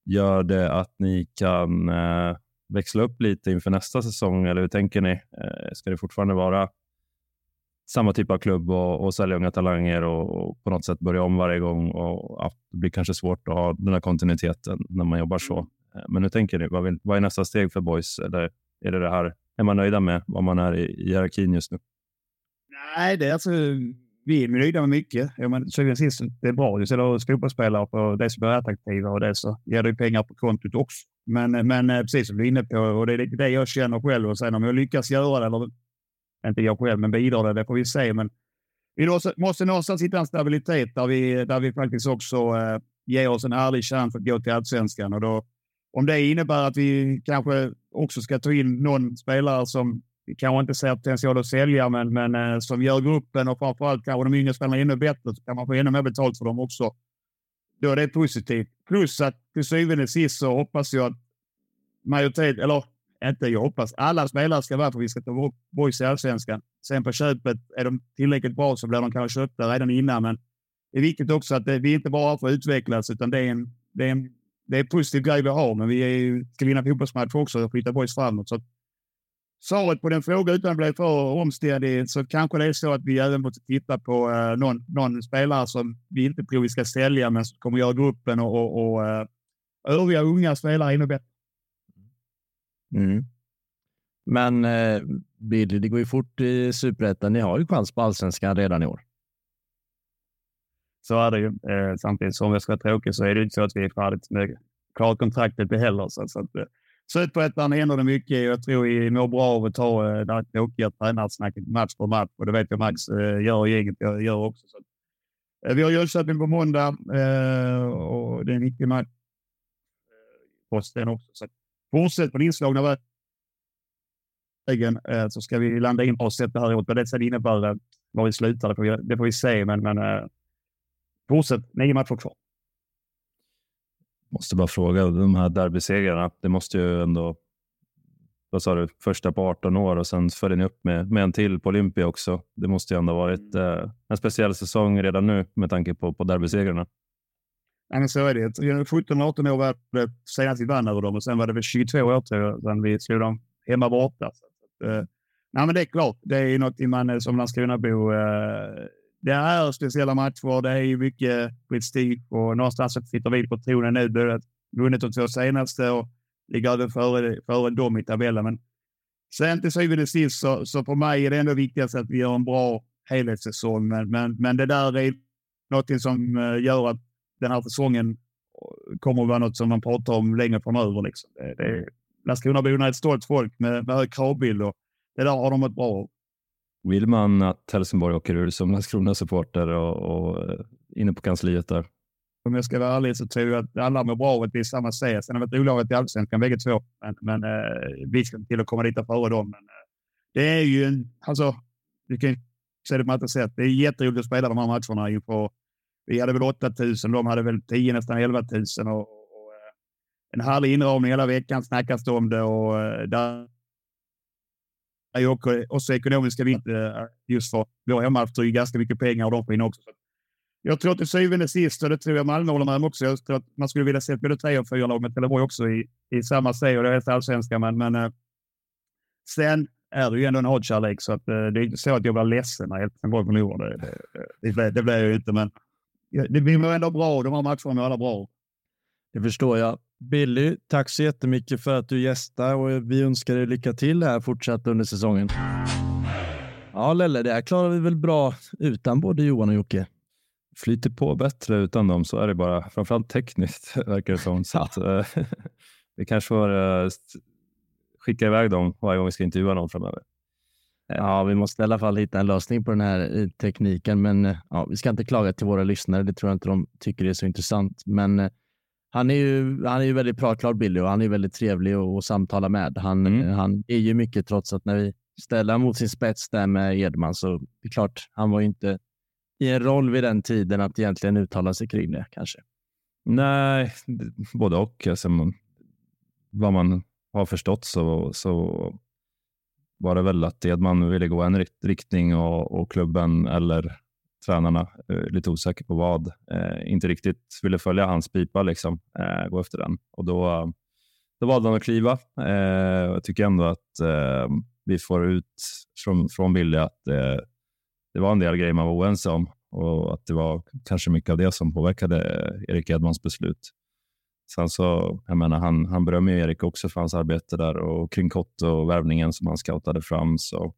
gör det att ni kan eh, växla upp lite inför nästa säsong, eller hur tänker ni? Eh, ska det fortfarande vara samma typ av klubb och, och sälja unga talanger och, och, på något sätt börja om varje gång? Och, ja, det blir kanske svårt att ha den här kontinuiteten när man jobbar så. Eh, men hur tänker ni? Vad, vill, vad är nästa steg för boys? Eller är det det här? Är man nöjda med vad man är i, i hierarkin just nu? Nej, det är alltså, vi är nöjda med mycket. Jag sist, det är bra. att ställer fotbollsspelare på det som är attraktiva och det så ger det pengar på kontot också. Men, men eh, precis som du är inne på, och det är lite det jag känner själv och sen om jag lyckas göra det, eller inte jag själv, men bidrar det, det får vi se. Men vi måste någonstans hitta en stabilitet där vi, där vi faktiskt också eh, ger oss en ärlig chans att gå till allsvenskan och då om det innebär att vi kanske också ska ta in någon spelare som vi kanske inte ser potential att sälja, men, men eh, som gör gruppen och framförallt kanske de yngre spelarna ännu bättre, så kan man få ännu mer betalt för dem också. Då är det positivt. Plus att till syvende och sist så hoppas jag att majoritet, eller inte jag hoppas, alla spelare ska vara för att vi ska ta upp boys i allsvenskan. Sen på köpet, är de tillräckligt bra så blir de kanske köpta redan innan, men det är viktigt också att eh, vi inte bara får utvecklas, utan det är en, det är en det är en positiv grej vi har, men vi är, ska vinna fotbollsmatcher också och flytta boys framåt. Så svaret på den frågan utan att bli för omständig så kanske det är så att vi även måste titta på uh, någon, någon spelare som vi inte tror vi ska sälja, men som kommer göra gruppen och, och, och uh, övriga unga spelare ännu bättre. Mm. Men eh, Billy, det går ju fort i superettan. Ni har ju chans på allsvenskan redan i år. Så är det ju. Eh, samtidigt som jag ska vara tråkig så är det inte så att vi är färdigt med klart kontraktet heller. Så, så att, eh, Superettan händer det mycket. Jag tror vi mår bra av att ta eh, det här tråkiga tränarsnacket match för match. Och det vet jag Max eh, gör och gänget jag gör också. Så, eh, vi har Jönköping på måndag eh, och det är en viktig match. Eh, Posten också. Så fortsätt på den inslagna vägen eh, så ska vi landa in på sätt det här året. Vad det sen innebär, eh, var vi slutar, det får vi, det får vi se. Men, men Fortsätt, nio matcher kvar. måste bara fråga, de här derbysegrarna, det måste ju ändå, vad sa du, första på 18 år och sen följer ni upp med, med en till på Olympia också. Det måste ju ändå varit eh, en speciell säsong redan nu med tanke på, på derbysegrarna. Nej, men så är det. 17-18 år var det senast vi vann över dem och sen var det väl 22 år sedan vi slog dem hemma borta. Så, att, eh, nej, men det är klart, det är något man som Landskronabo eh, det är speciella matcher. Det är mycket prestige och någonstans så sitter vi på tronen nu. Vi har Vunnit de två senaste och ligger även före, före dem i tabellen. Men sen till syvende och sist så, så för mig är det ändå viktigast att vi gör en bra helhetssäsong. Men, men, men det där är något som eh, gör att den här säsongen eh, kommer att vara något som man pratar om längre framöver. Liksom. Landskronaborna är ett stolt folk med, med hög kravbild och det där har de ett bra av. Vill man att Helsingborg åker ur som Landskrona-supporter och, och eh, inne på kansliet där? Om jag ska vara ärlig så tror jag att alla mår bra av att vi är samma serie. Sen har vi ett olaget i allsvenskan bägge två, men, men eh, vi ska till att komma dit före dem. Men, eh, det är ju en, alltså, du kan se det på andra sätt. Det är jätteroligt att spela de här matcherna inför, vi hade väl 8 000, de hade väl 10, nästan 11 000 och, och, och en härlig inramning hela veckan snackas det om det och eh, där är ju också ekonomiska vinster eh, just för vår hemmamatch är ganska mycket pengar och de får in också. Jag tror till syvende och sist, och det tror jag Malmö håller med om också, jag tror att man skulle vilja se både tre och fyra lag med Trelleborg också i, i samma serie, och det är allsvenskan. Men, men eh, sen är det ju ändå en hatkärlek, så att, eh, det är inte så att jag blir ledsen när Helsingborg förlorar. Det, det, det, det blir jag ju inte, men det blir ändå bra. De här matcherna mår alla bra. Det förstår jag. Billy, tack så jättemycket för att du gästar och vi önskar dig lycka till här fortsatt under säsongen. Ja, Lelle, det här klarar vi väl bra utan både Johan och Jocke. Flyter på bättre utan dem så är det bara, framförallt tekniskt <laughs> verkar det som. Så att, eh, <laughs> vi kanske får uh, skicka iväg dem varje gång vi ska intervjua någon framöver. Ja, vi måste i alla fall hitta en lösning på den här eh, tekniken, men ja, vi ska inte klaga till våra lyssnare. Det tror jag inte de tycker är så intressant, men han är ju, han är ju väldigt pratklar Billy och han är väldigt trevlig att, att samtala med. Han, mm. han är ju mycket trots att när vi ställer mot sin spets där med Edman så det är klart, han var ju inte i en roll vid den tiden att egentligen uttala sig kring det kanske. Nej, både och. Alltså, vad man har förstått så, så var det väl att Edman ville gå en riktning och, och klubben eller tränarna, eh, lite osäker på vad, eh, inte riktigt ville följa hans pipa, liksom, eh, gå efter den. Och då, då valde han att kliva. Eh, jag tycker ändå att eh, vi får ut från, från Billy att eh, det var en del grejer man var oense om och att det var kanske mycket av det som påverkade Erik Edmans beslut. Sen så, jag menar, han, han berömmer ju Erik också för hans arbete där och kring Kott och värvningen som han scoutade fram. Så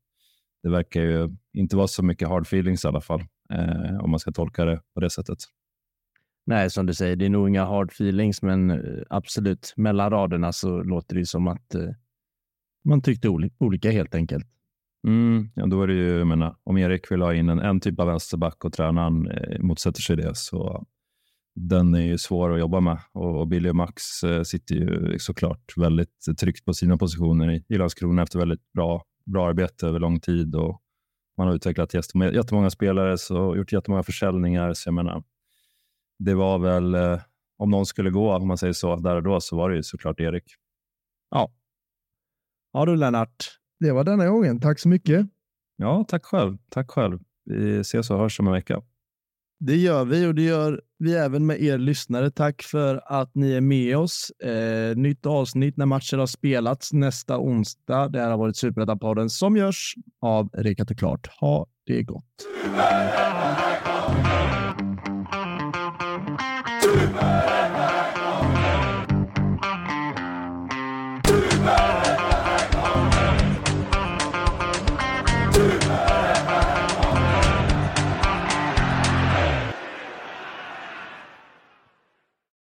det verkar ju inte vara så mycket hard feelings i alla fall eh, om man ska tolka det på det sättet. Nej, som du säger, det är nog inga hard feelings, men eh, absolut mellan raderna så låter det som att eh, man tyckte olika helt enkelt. Mm, ja, då är det ju, jag menar, om Erik vill ha in en, en typ av vänsterback och tränaren eh, motsätter sig det så den är ju svår att jobba med och, och Billy och Max eh, sitter ju såklart väldigt tryggt på sina positioner i, i Landskrona efter väldigt bra, bra arbete över lång tid och man har utvecklat jättemånga spelare och gjort jättemånga försäljningar. Så jag menar, det var väl, eh, om någon skulle gå, om man säger så, där och då, så var det ju såklart Erik. Ja. Ja du Lennart, det var denna gången. Tack så mycket. Ja, tack själv. Tack själv. Vi ses och hörs om en vecka. Det gör vi och det gör vi även med er lyssnare. Tack för att ni är med oss. Eh, nytt avsnitt när matcher har spelats nästa onsdag. Det här har varit Superettan-podden som görs av Rekat och Klart. Ha det gott. Super!